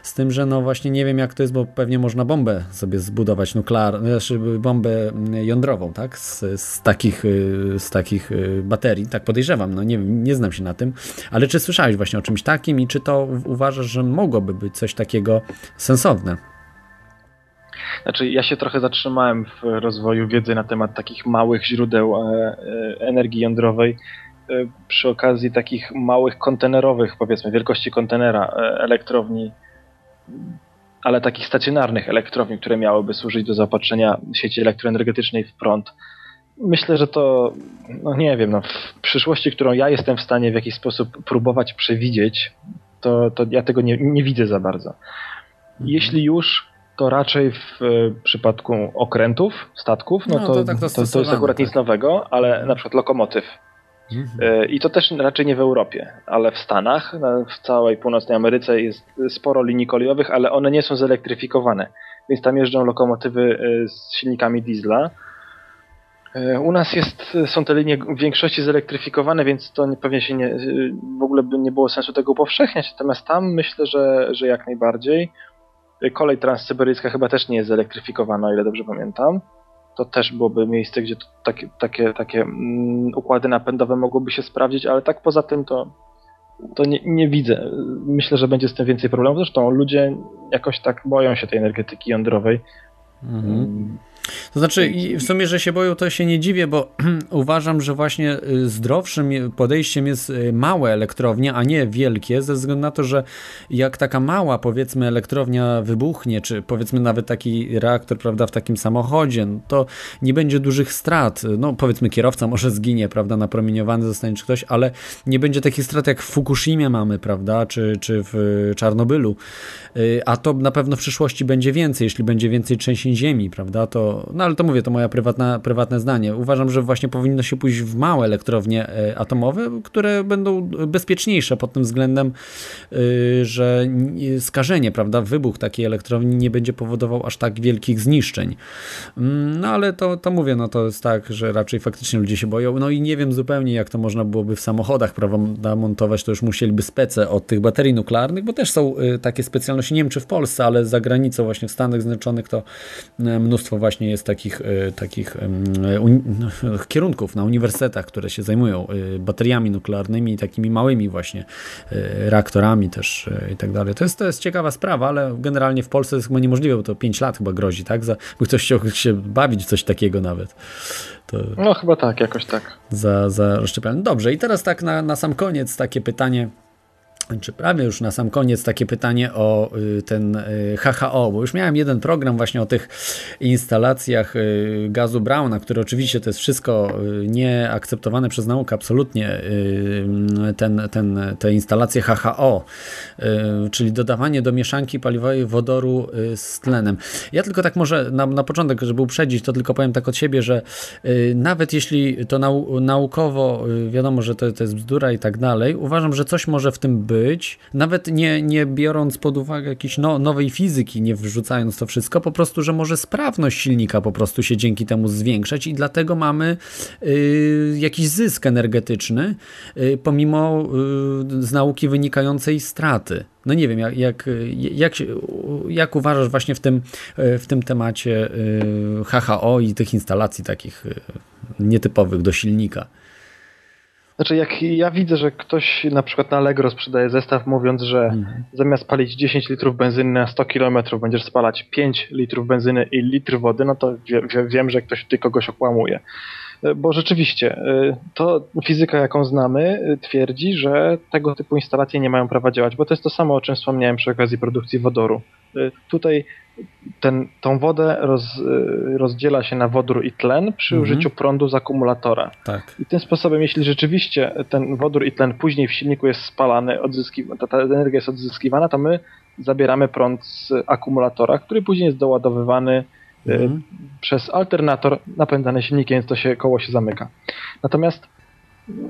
Z tym, że no właśnie nie wiem jak to jest, bo pewnie można bombę sobie zbudować nuklear, znaczy bombę jądrową, tak? Z, z, takich, z takich baterii, tak podejrzewam, no nie, nie znam się na tym, ale czy słyszałeś właśnie o czymś takim i czy to uważasz, że mogłoby być coś takiego sensowne? Znaczy, ja się trochę zatrzymałem w rozwoju wiedzy na temat takich małych źródeł e, e, energii jądrowej e, przy okazji takich małych kontenerowych, powiedzmy, wielkości kontenera elektrowni, ale takich stacjonarnych elektrowni, które miałyby służyć do zaopatrzenia sieci elektroenergetycznej w prąd. Myślę, że to, no nie wiem, no, w przyszłości, którą ja jestem w stanie w jakiś sposób próbować przewidzieć, to, to ja tego nie, nie widzę za bardzo. Jeśli już, to raczej w przypadku okrętów, statków, no, no to, to, tak to, to, jest akurat tak. nic nowego, ale na przykład lokomotyw. Mhm. E, I to też raczej nie w Europie, ale w Stanach, w całej północnej Ameryce jest sporo linii kolejowych, ale one nie są zelektryfikowane. Więc tam jeżdżą lokomotywy e, z silnikami diesla. U nas jest, są te linie w większości zelektryfikowane, więc to pewnie się nie, w ogóle by nie było sensu tego upowszechniać. Natomiast tam myślę, że, że jak najbardziej. Kolej transsyberyjska chyba też nie jest zelektryfikowana, o ile dobrze pamiętam. To też byłoby miejsce, gdzie takie, takie, takie mm, układy napędowe mogłyby się sprawdzić, ale tak poza tym to, to nie, nie, widzę. Myślę, że będzie z tym więcej problemów. Zresztą ludzie jakoś tak boją się tej energetyki jądrowej. Mhm. To znaczy, w sumie, że się boją, to się nie dziwię, bo *clears throat* uważam, że właśnie y, zdrowszym podejściem jest y, małe elektrownie, a nie wielkie, ze względu na to, że jak taka mała, powiedzmy, elektrownia wybuchnie, czy powiedzmy nawet taki reaktor, prawda, w takim samochodzie, no to nie będzie dużych strat. No, powiedzmy, kierowca może zginie, prawda, napromieniowany zostanie czy ktoś, ale nie będzie takich strat jak w Fukushimie mamy, prawda, czy, czy w Czarnobylu. Y, a to na pewno w przyszłości będzie więcej, jeśli będzie więcej trzęsień ziemi, prawda, to no ale to mówię, to moje prywatna, prywatne zdanie. Uważam, że właśnie powinno się pójść w małe elektrownie e, atomowe, które będą bezpieczniejsze pod tym względem, y, że skażenie, prawda, wybuch takiej elektrowni nie będzie powodował aż tak wielkich zniszczeń. Mm, no ale to, to mówię, no to jest tak, że raczej faktycznie ludzie się boją. No i nie wiem zupełnie, jak to można byłoby w samochodach, prawda, montować, to już musieliby spece od tych baterii nuklearnych, bo też są y, takie specjalności, nie wiem czy w Polsce, ale za granicą właśnie w Stanach Zjednoczonych to e, mnóstwo właśnie jest takich, e, takich no, *laughs* kierunków na uniwersytetach, które się zajmują e, bateriami nuklearnymi i takimi małymi właśnie e, reaktorami też i tak dalej. To jest, to jest ciekawa sprawa, ale generalnie w Polsce jest chyba niemożliwe, bo to 5 lat chyba grozi, tak? Za, by ktoś chciał się bawić coś takiego nawet. To no chyba tak, jakoś tak. Za, za. Dobrze, i teraz tak na, na sam koniec takie pytanie czy prawie już na sam koniec takie pytanie o y, ten HHO, y, bo już miałem jeden program właśnie o tych instalacjach y, gazu Brauna, który oczywiście to jest wszystko nieakceptowane przez naukę, absolutnie ten, ten, te instalacje HHO, czyli dodawanie do mieszanki paliwowej wodoru z tlenem. Ja tylko tak może na, na początek, żeby uprzedzić, to tylko powiem tak od siebie, że nawet jeśli to nau naukowo wiadomo, że to, to jest bzdura i tak dalej, uważam, że coś może w tym być, być, nawet nie, nie biorąc pod uwagę jakiejś no, nowej fizyki, nie wrzucając to wszystko, po prostu, że może sprawność silnika po prostu się dzięki temu zwiększać i dlatego mamy y, jakiś zysk energetyczny, y, pomimo y, z nauki wynikającej straty. No nie wiem, jak, jak, jak, jak uważasz właśnie w tym, w tym temacie HHO i tych instalacji takich nietypowych do silnika? Znaczy, jak ja widzę, że ktoś na przykład na Allegro sprzedaje zestaw mówiąc, że mhm. zamiast palić 10 litrów benzyny na 100 km będziesz spalać 5 litrów benzyny i litr wody, no to wie, wie, wiem, że ktoś tutaj kogoś okłamuje. E, bo rzeczywiście, e, to fizyka, jaką znamy, e, twierdzi, że tego typu instalacje nie mają prawa działać, bo to jest to samo, o czym wspomniałem przy okazji produkcji wodoru. Tutaj ten, tą wodę roz, rozdziela się na wodór i tlen przy mhm. użyciu prądu z akumulatora. Tak. I tym sposobem, jeśli rzeczywiście ten wodór i tlen później w silniku jest spalany, ta, ta energia jest odzyskiwana, to my zabieramy prąd z akumulatora, który później jest doładowywany mhm. przez alternator napędzany silnikiem, więc to się koło się zamyka. Natomiast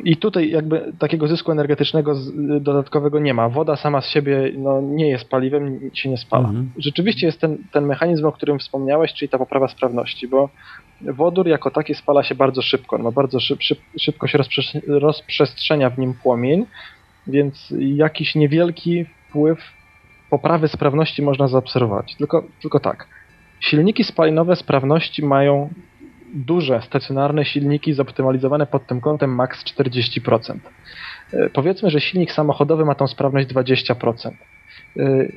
i tutaj jakby takiego zysku energetycznego dodatkowego nie ma. Woda sama z siebie no, nie jest paliwem, się nie spala. Mhm. Rzeczywiście jest ten, ten mechanizm, o którym wspomniałeś, czyli ta poprawa sprawności, bo wodór jako taki spala się bardzo szybko. No, bardzo szyb, szyb, szybko się rozprzestrzenia w nim płomień, więc jakiś niewielki wpływ poprawy sprawności można zaobserwować. Tylko, tylko tak silniki spalinowe sprawności mają duże, stacjonarne silniki zoptymalizowane pod tym kątem max 40%. E, powiedzmy, że silnik samochodowy ma tą sprawność 20%. E,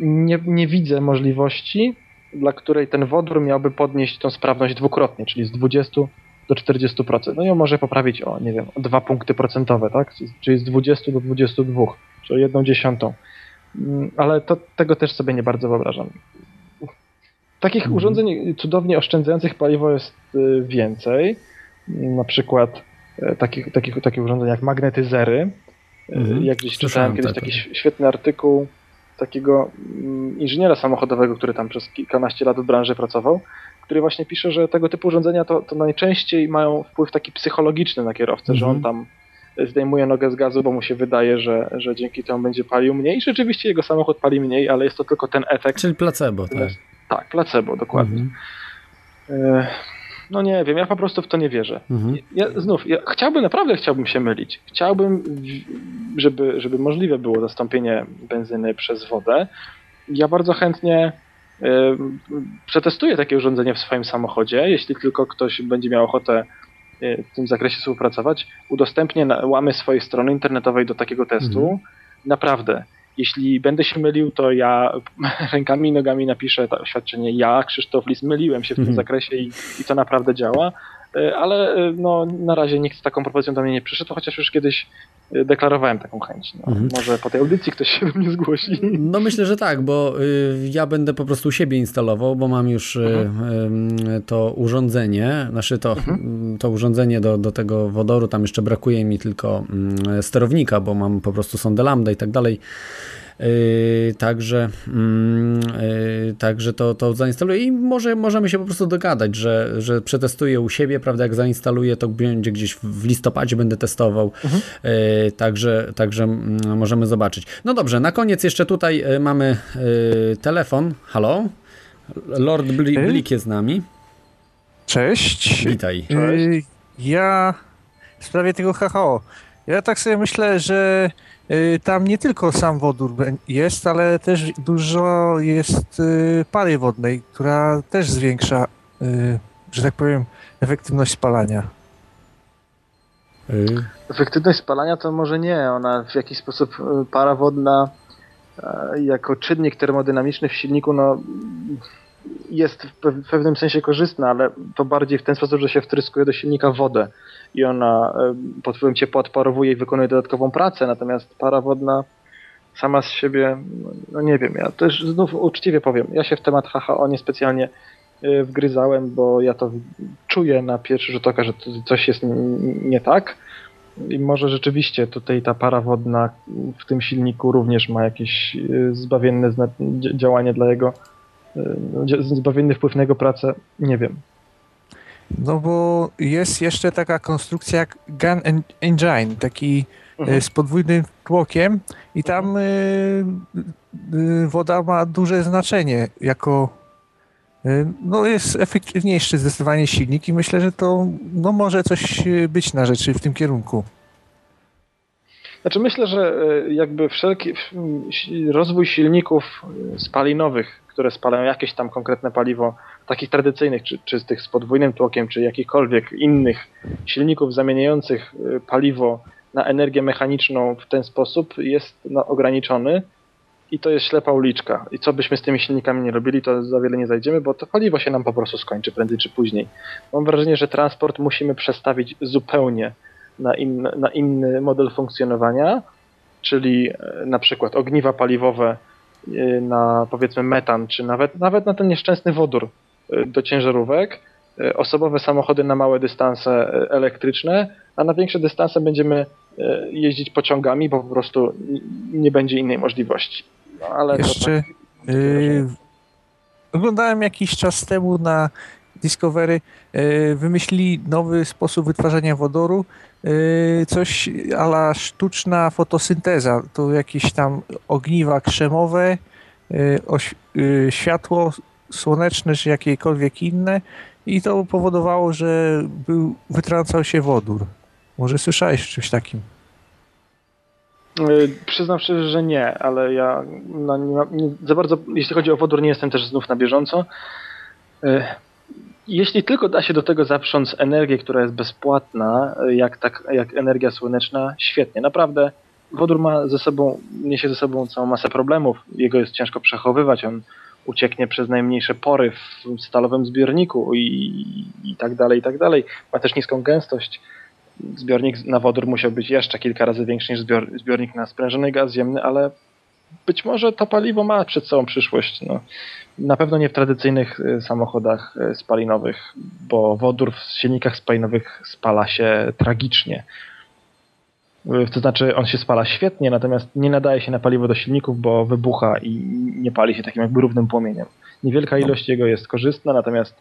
nie, nie widzę możliwości, dla której ten wodór miałby podnieść tą sprawność dwukrotnie, czyli z 20 do 40%. No i on może poprawić o, nie wiem, o 2 punkty procentowe, tak? Czyli z 20 do 22, czyli o jedną dziesiątą. Mm, ale to, tego też sobie nie bardzo wyobrażam. Takich mhm. urządzeń cudownie oszczędzających paliwo jest y, więcej. Na przykład e, takich, takich, takie urządzenia jak magnetyzery. E, mhm. Jak gdzieś czytałem kiedyś taki świetny artykuł takiego mm, inżyniera samochodowego, który tam przez kilkanaście lat w branży pracował, który właśnie pisze, że tego typu urządzenia to, to najczęściej mają wpływ taki psychologiczny na kierowcę, że on mhm. tam zdejmuje nogę z gazu, bo mu się wydaje, że, że dzięki temu będzie palił mniej. Rzeczywiście jego samochód pali mniej, ale jest to tylko ten efekt. Czyli placebo, tak? Tak, placebo, dokładnie. Mhm. E, no nie wiem, ja po prostu w to nie wierzę. Mhm. Ja, znów, ja chciałbym, naprawdę chciałbym się mylić. Chciałbym, żeby, żeby możliwe było zastąpienie benzyny przez wodę. Ja bardzo chętnie y, przetestuję takie urządzenie w swoim samochodzie, jeśli tylko ktoś będzie miał ochotę y, w tym zakresie współpracować. Udostępnię na, łamy swojej strony internetowej do takiego testu. Mhm. Naprawdę, jeśli będę się mylił, to ja *laughs* rękami i nogami napiszę to oświadczenie. Ja, Krzysztof Lis, myliłem się w tym mhm. zakresie i, i to naprawdę działa. E, ale e, no, na razie nikt z taką propozycją do mnie nie przyszedł, chociaż już kiedyś e, deklarowałem taką chęć. No, mhm. Może po tej audycji ktoś się do mnie zgłosi. No myślę, że tak, bo y, ja będę po prostu siebie instalował, bo mam już y, mhm. y, to urządzenie, znaczy to, mhm. to urządzenie do, do tego wodoru, tam jeszcze brakuje mi tylko mm, sterownika, bo mam po prostu sondę lambda i tak dalej. Yy, także, yy, także to, to zainstaluję i może możemy się po prostu dogadać, że, że przetestuję u siebie, prawda, jak zainstaluję, to będzie gdzieś w listopadzie będę testował, mhm. Yy, także, także mm, możemy zobaczyć. No dobrze, na koniec jeszcze tutaj mamy telefon, halo, Lord Blik jest z nami. Cześć. Witaj. Cześć. Ja w sprawie tego HHO, ja tak sobie myślę, że Y, tam nie tylko sam wodór jest, ale też dużo jest y, pary wodnej, która też zwiększa, y, że tak powiem, efektywność spalania. Efektywność spalania to może nie, ona w jakiś sposób para wodna jako czynnik termodynamiczny w silniku no, jest w pewnym sensie korzystna, ale to bardziej w ten sposób, że się wtryskuje do silnika wodę i ona pod wpływem ciepła odparowuje i wykonuje dodatkową pracę, natomiast para wodna sama z siebie, no nie wiem, ja też znów uczciwie powiem, ja się w temat HHO niespecjalnie e, wgryzałem, bo ja to czuję na pierwszy rzut oka, że coś jest nie tak. I może rzeczywiście tutaj ta para wodna w tym silniku również ma jakieś e, zbawienne działanie dla jego, zbawienny wpływ na jego pracę, nie wiem. No bo jest jeszcze taka konstrukcja jak Gun Engine, taki e, mhm. z podwójnym tłokiem i tam y, y, woda ma duże znaczenie jako no jest efektywniejszy zdecydowanie silnik i myślę, że to no może coś być na rzeczy w tym kierunku. Znaczy myślę, że jakby wszelki rozwój silników spalinowych, które spalają jakieś tam konkretne paliwo, takich tradycyjnych, czy, czy z tych z podwójnym tłokiem, czy jakichkolwiek innych silników zamieniających y, paliwo na energię mechaniczną w ten sposób jest no, ograniczony i to jest ślepa uliczka. I co byśmy z tymi silnikami nie robili, to za wiele nie zajdziemy, bo to paliwo się nam po prostu skończy prędzej czy później. Mam wrażenie, że transport musimy przestawić zupełnie na, in, na inny model funkcjonowania, czyli e, na przykład ogniwa paliwowe y, na powiedzmy metan, czy nawet, nawet na ten nieszczęsny wodór, do ciężarówek, e, osobowe samochody na małe dystanse e, elektryczne, a na większe dystanse będziemy e, jeździć pociągami, bo po prostu nie będzie innej możliwości. No, ale Jeszcze tak, yy, oglądałem jakiś czas temu na Discovery, yy, wymyślili nowy sposób wytwarzania wodoru, yy, coś ala sztuczna fotosynteza, to jakieś tam ogniwa krzemowe, światło słoneczne czy jakiekolwiek inne i to powodowało, że był, wytrącał się wodór. Może słyszałeś o czymś takim? Przyznam szczerze, że nie, ale ja no, nie, nie, za bardzo, jeśli chodzi o wodór, nie jestem też znów na bieżąco. Jeśli tylko da się do tego zaprząc energię, która jest bezpłatna, jak, tak, jak energia słoneczna, świetnie. Naprawdę wodór ma ze sobą, niesie ze sobą całą masę problemów. Jego jest ciężko przechowywać. On ucieknie przez najmniejsze pory w stalowym zbiorniku i, i tak dalej, i tak dalej. Ma też niską gęstość. Zbiornik na wodór musiał być jeszcze kilka razy większy niż zbior, zbiornik na sprężony gaz ziemny, ale być może to paliwo ma przed sobą przyszłość. No, na pewno nie w tradycyjnych y, samochodach y, spalinowych, bo wodór w silnikach spalinowych spala się tragicznie. Y, to znaczy, on się spala świetnie, natomiast nie nadaje się na paliwo do silników, bo wybucha i nie pali się takim jakby równym płomieniem. Niewielka ilość jego jest korzystna, natomiast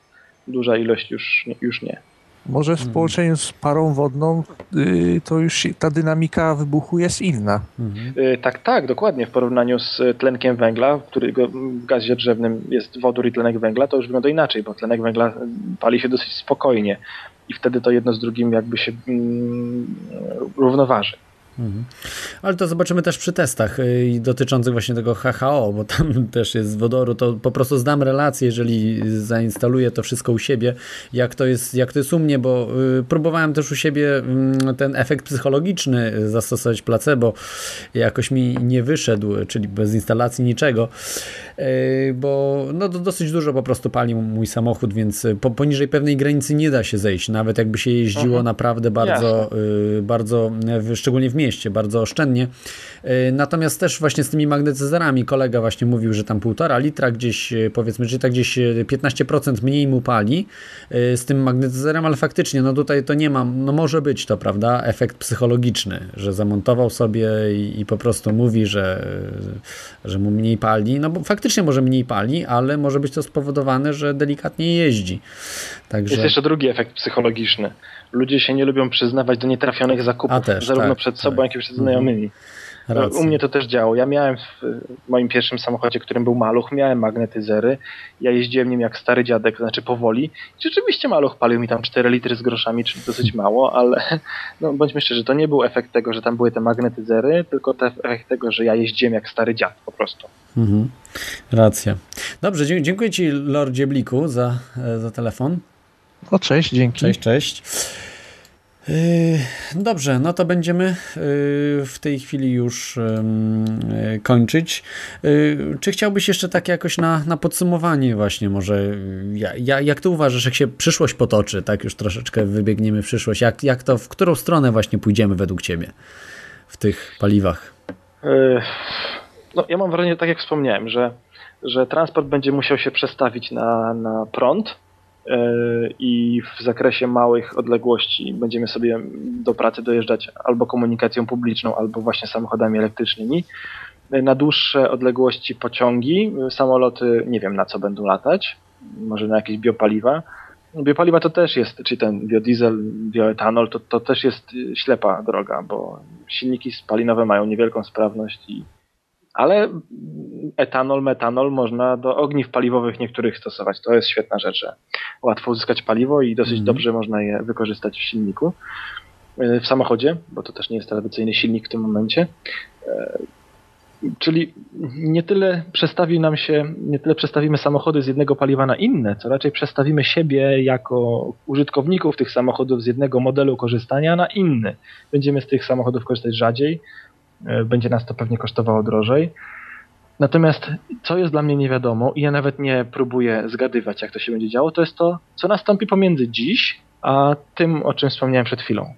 duża ilość już, już nie. Może w mhm. połączeniu z parą wodną y, to już ta dynamika wybuchu jest inna. Mhm. Y, tak, tak, dokładnie. W porównaniu z tlenkiem węgla, którego w gazie drzewnym jest wodór i tlenek węgla, to już wygląda inaczej, bo tlenek węgla pali się dosyć spokojnie i wtedy to jedno z drugim jakby się mm, równoważy. Mhm. Ale to zobaczymy też przy testach y, dotyczących właśnie tego HHO, bo tam *laughs* też jest z wodoru, to po prostu zdam relację, jeżeli zainstaluję to wszystko u siebie, jak to jest, jak to jest u mnie, bo y, próbowałem też u siebie mm, ten efekt psychologiczny zastosować placebo, jakoś mi nie wyszedł, czyli bez instalacji niczego, y, bo no, dosyć dużo po prostu pali mój samochód, więc poniżej pewnej granicy nie da się zejść, nawet jakby się jeździło mhm. naprawdę bardzo, bardzo, szczególnie w mieście, bardzo oszczędnie. E, natomiast też właśnie z tymi magnetyzerami kolega właśnie mówił, że tam półtora litra gdzieś e, powiedzmy, że tak gdzieś 15% e, mniej mu pali z tym magnetyzerem, ale faktycznie no tutaj to nie mam, no może być to, prawda, efekt psychologiczny, że zamontował sobie i, i po prostu mówi, że, że mu mniej pali, no bo faktycznie może mniej pali, ale może być to spowodowane, że delikatnie jeździ. Także... Jest jeszcze drugi efekt psychologiczny ludzie się nie lubią przyznawać do nietrafionych zakupów, też, zarówno tak, przed sobą, tak. jak i przed znajomymi. Mhm. Racja. U mnie to też działo. Ja miałem w moim pierwszym samochodzie, którym był maluch, miałem magnetyzery. Ja jeździłem nim jak stary dziadek, znaczy powoli. I rzeczywiście maluch palił mi tam 4 litry z groszami, czyli dosyć *laughs* mało, ale no, bądźmy szczerzy, to nie był efekt tego, że tam były te magnetyzery, tylko efekt tego, że ja jeździłem jak stary dziad po prostu. Mhm. Racja. Dobrze, dziękuję Ci Lordzie Bliku za, za telefon. No cześć, dzięki. Cześć, cześć. Yy, dobrze, no to będziemy yy, w tej chwili już yy, kończyć. Czy chciałbyś jeszcze tak jakoś na, na podsumowanie właśnie może, ja, jak ty uważasz, jak się przyszłość potoczy, tak już troszeczkę wybiegniemy w przyszłość, jak, jak to, w którą stronę właśnie pójdziemy według ciebie w tych paliwach? No ja mam wrażenie, tak jak wspomniałem, że, że transport będzie musiał się przestawić na, na prąd, i w zakresie małych odległości będziemy sobie do pracy dojeżdżać albo komunikacją publiczną, albo właśnie samochodami elektrycznymi. Na dłuższe odległości pociągi, samoloty nie wiem na co będą latać, może na jakieś biopaliwa. Biopaliwa to też jest, czy ten biodiesel, bioetanol, to, to też jest ślepa droga, bo silniki spalinowe mają niewielką sprawność i ale etanol, metanol można do ogniw paliwowych niektórych stosować. To jest świetna rzecz. Łatwo uzyskać paliwo i dosyć mm. dobrze można je wykorzystać w silniku, e, w samochodzie, bo to też nie jest tradycyjny silnik w tym momencie. E, czyli nie tyle przestawi nam się, nie tyle przestawimy samochody z jednego paliwa na inne, co raczej przestawimy siebie jako użytkowników tych samochodów z jednego modelu korzystania na inny. Będziemy z tych samochodów korzystać rzadziej, będzie nas to pewnie kosztowało drożej. Natomiast co jest dla mnie nie wiadomo i ja nawet nie próbuję zgadywać, jak to się będzie działo, to jest to, co nastąpi pomiędzy dziś a tym, o czym wspomniałem przed chwilą.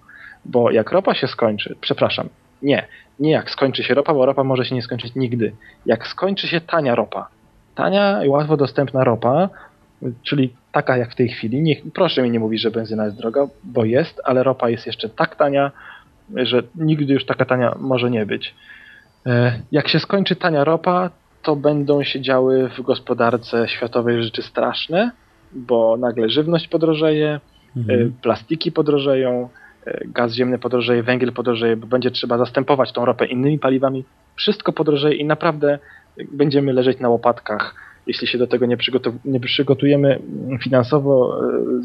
Bo jak ropa się skończy, przepraszam, nie, nie jak skończy się ropa, bo ropa może się nie skończyć nigdy. Jak skończy się tania ropa, tania i łatwo dostępna ropa, czyli taka jak w tej chwili, nie, proszę mi nie mówić, że benzyna jest droga, bo jest, ale ropa jest jeszcze tak tania, że nigdy już taka tania może nie być. E, jak się skończy tania ropa, to będą się działy w gospodarce światowej rzeczy straszne, bo nagle żywność podrożeje, mhm. E, plastiki podrożeją, e, gaz ziemny podrożeje, węgiel podrożeje, bo będzie trzeba zastępować tą ropę innymi paliwami. Wszystko podrożeje i naprawdę będziemy leżeć na łopatkach, jeśli się do tego nie, przygotu nie przygotujemy finansowo,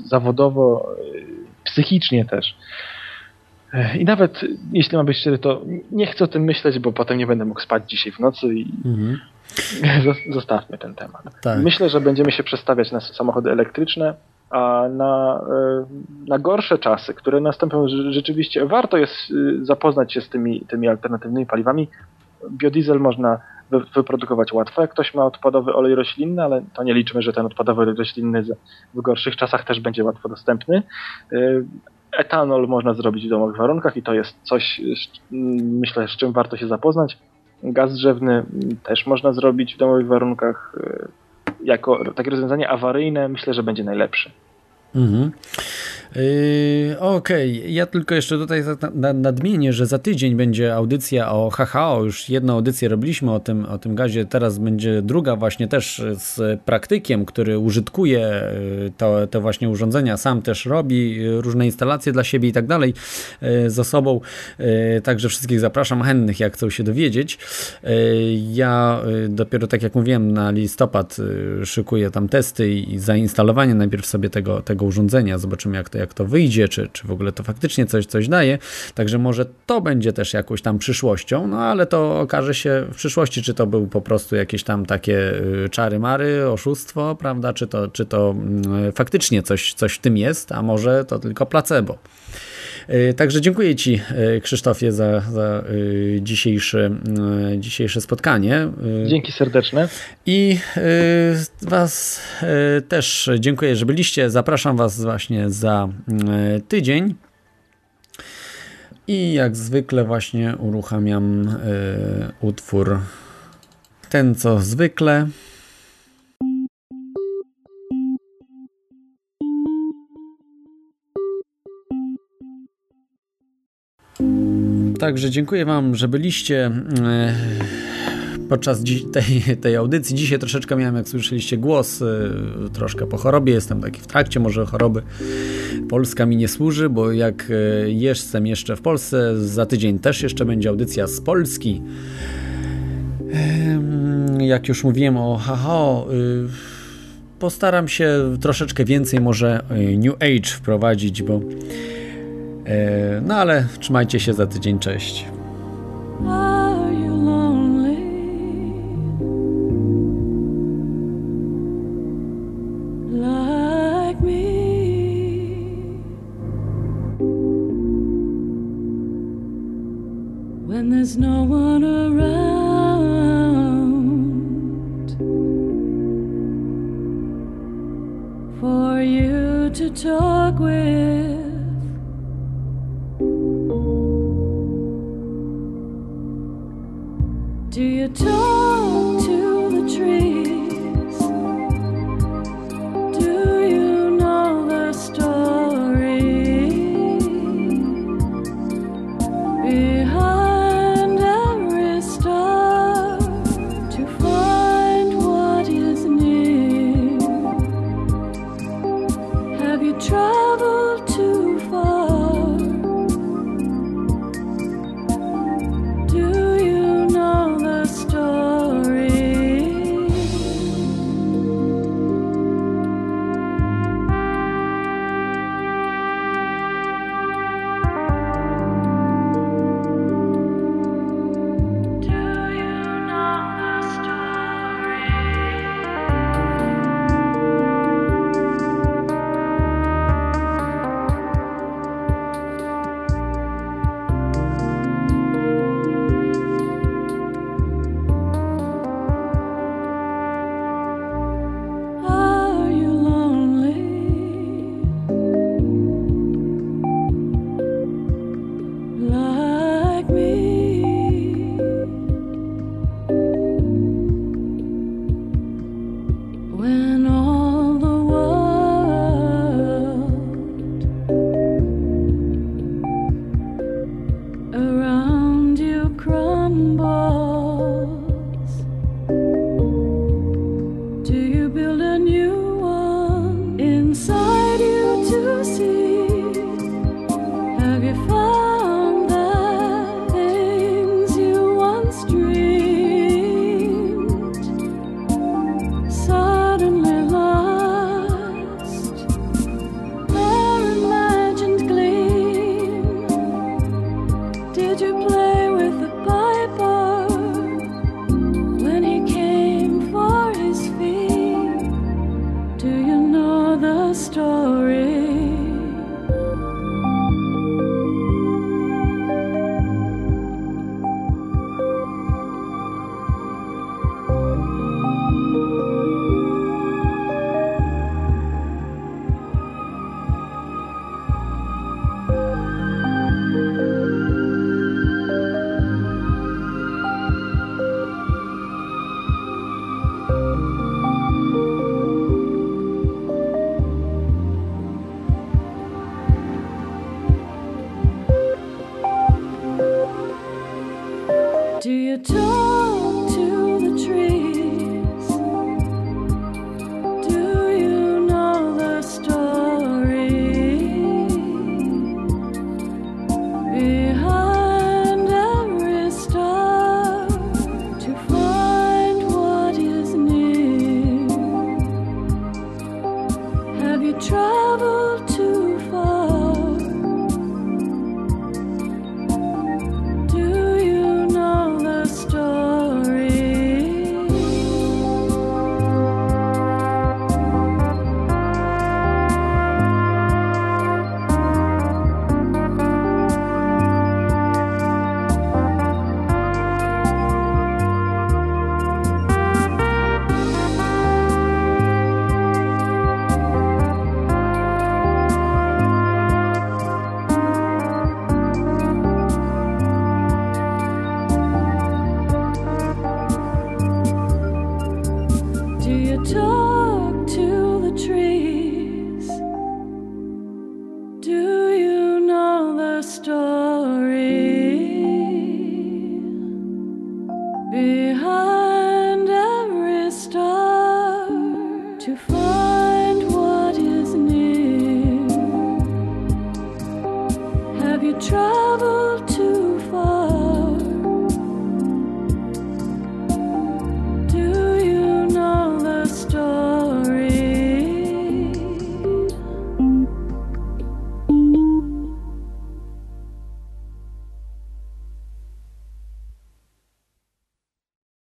zawodowo, psychicznie też. I nawet jeśli mam być szczery, to nie chcę o tym myśleć, bo potem nie będę mógł spać dzisiaj w nocy i, mhm. *laughs* Zostawmy ten temat. Tak. Myślę, że będziemy się przestawiać na samochody elektryczne, a na, e, na gorsze czasy, które nastąpią rzeczywiście, warto jest y, zapoznać się z tymi, tymi alternatywnymi paliwami. Biodiesel można wyprodukować łatwo, jak ktoś ma odpadowy olej roślinny, ale to nie liczmy, że ten odpadowy olej roślinny w gorszych czasach też będzie łatwo dostępny. Etanol można zrobić w domowych warunkach i to jest coś, myślę, z czym warto się zapoznać. Gaz drzewny też można zrobić w domowych warunkach. Y, jako takie rozwiązanie awaryjne myślę, że będzie najlepsze. Mhm. Yy, Okej, okay. ja tylko jeszcze tutaj nadmienię, że za tydzień będzie audycja o HHO. Już jedną audycję robiliśmy o tym, o tym gazie, teraz będzie druga właśnie też z praktykiem, który użytkuje yy, to, właśnie urządzenia, sam też robi różne instalacje dla siebie i tak dalej yy, z osobą. Yy, także wszystkich zapraszam chętnych, jak chcą się dowiedzieć. Ja dopiero tak jak mówiłem na listopad szykuję tam testy i zainstalowanie najpierw sobie tego, tego urządzenia. Zobaczymy jak to jak to wyjdzie, czy, czy w ogóle to faktycznie coś, coś daje. Także może to będzie też jakąś tam przyszłością, no ale to okaże się w przyszłości, czy to był po prostu jakieś tam takie y, czary-mary, oszustwo, prawda, czy to, czy to mm, faktycznie coś, coś w tym jest, a może to tylko placebo. Y, także dziękuję Ci, y, Krzysztofie, za, za dzisiejsze, dzisiejsze spotkanie. Dzięki serdeczne. I Was też dziękuję, że byliście. Zapraszam Was właśnie za tydzień. I jak zwykle właśnie uruchamiam utwór ten co zwykle. Także dziękuję Wam, że byliście e, podczas tej, tej audycji. Dzisiaj troszeczkę miałem, jak słyszeliście, głos e, troszkę po chorobie. Jestem taki w trakcie może choroby. Polska mi nie służy, bo jak e, jestem jeszcze w Polsce, za tydzień też jeszcze będzie audycja z Polski. Jak już mówiłem o HHO, postaram się troszeczkę więcej może New Age wprowadzić, bo no ale trzymajcie się za tydzień, cześć.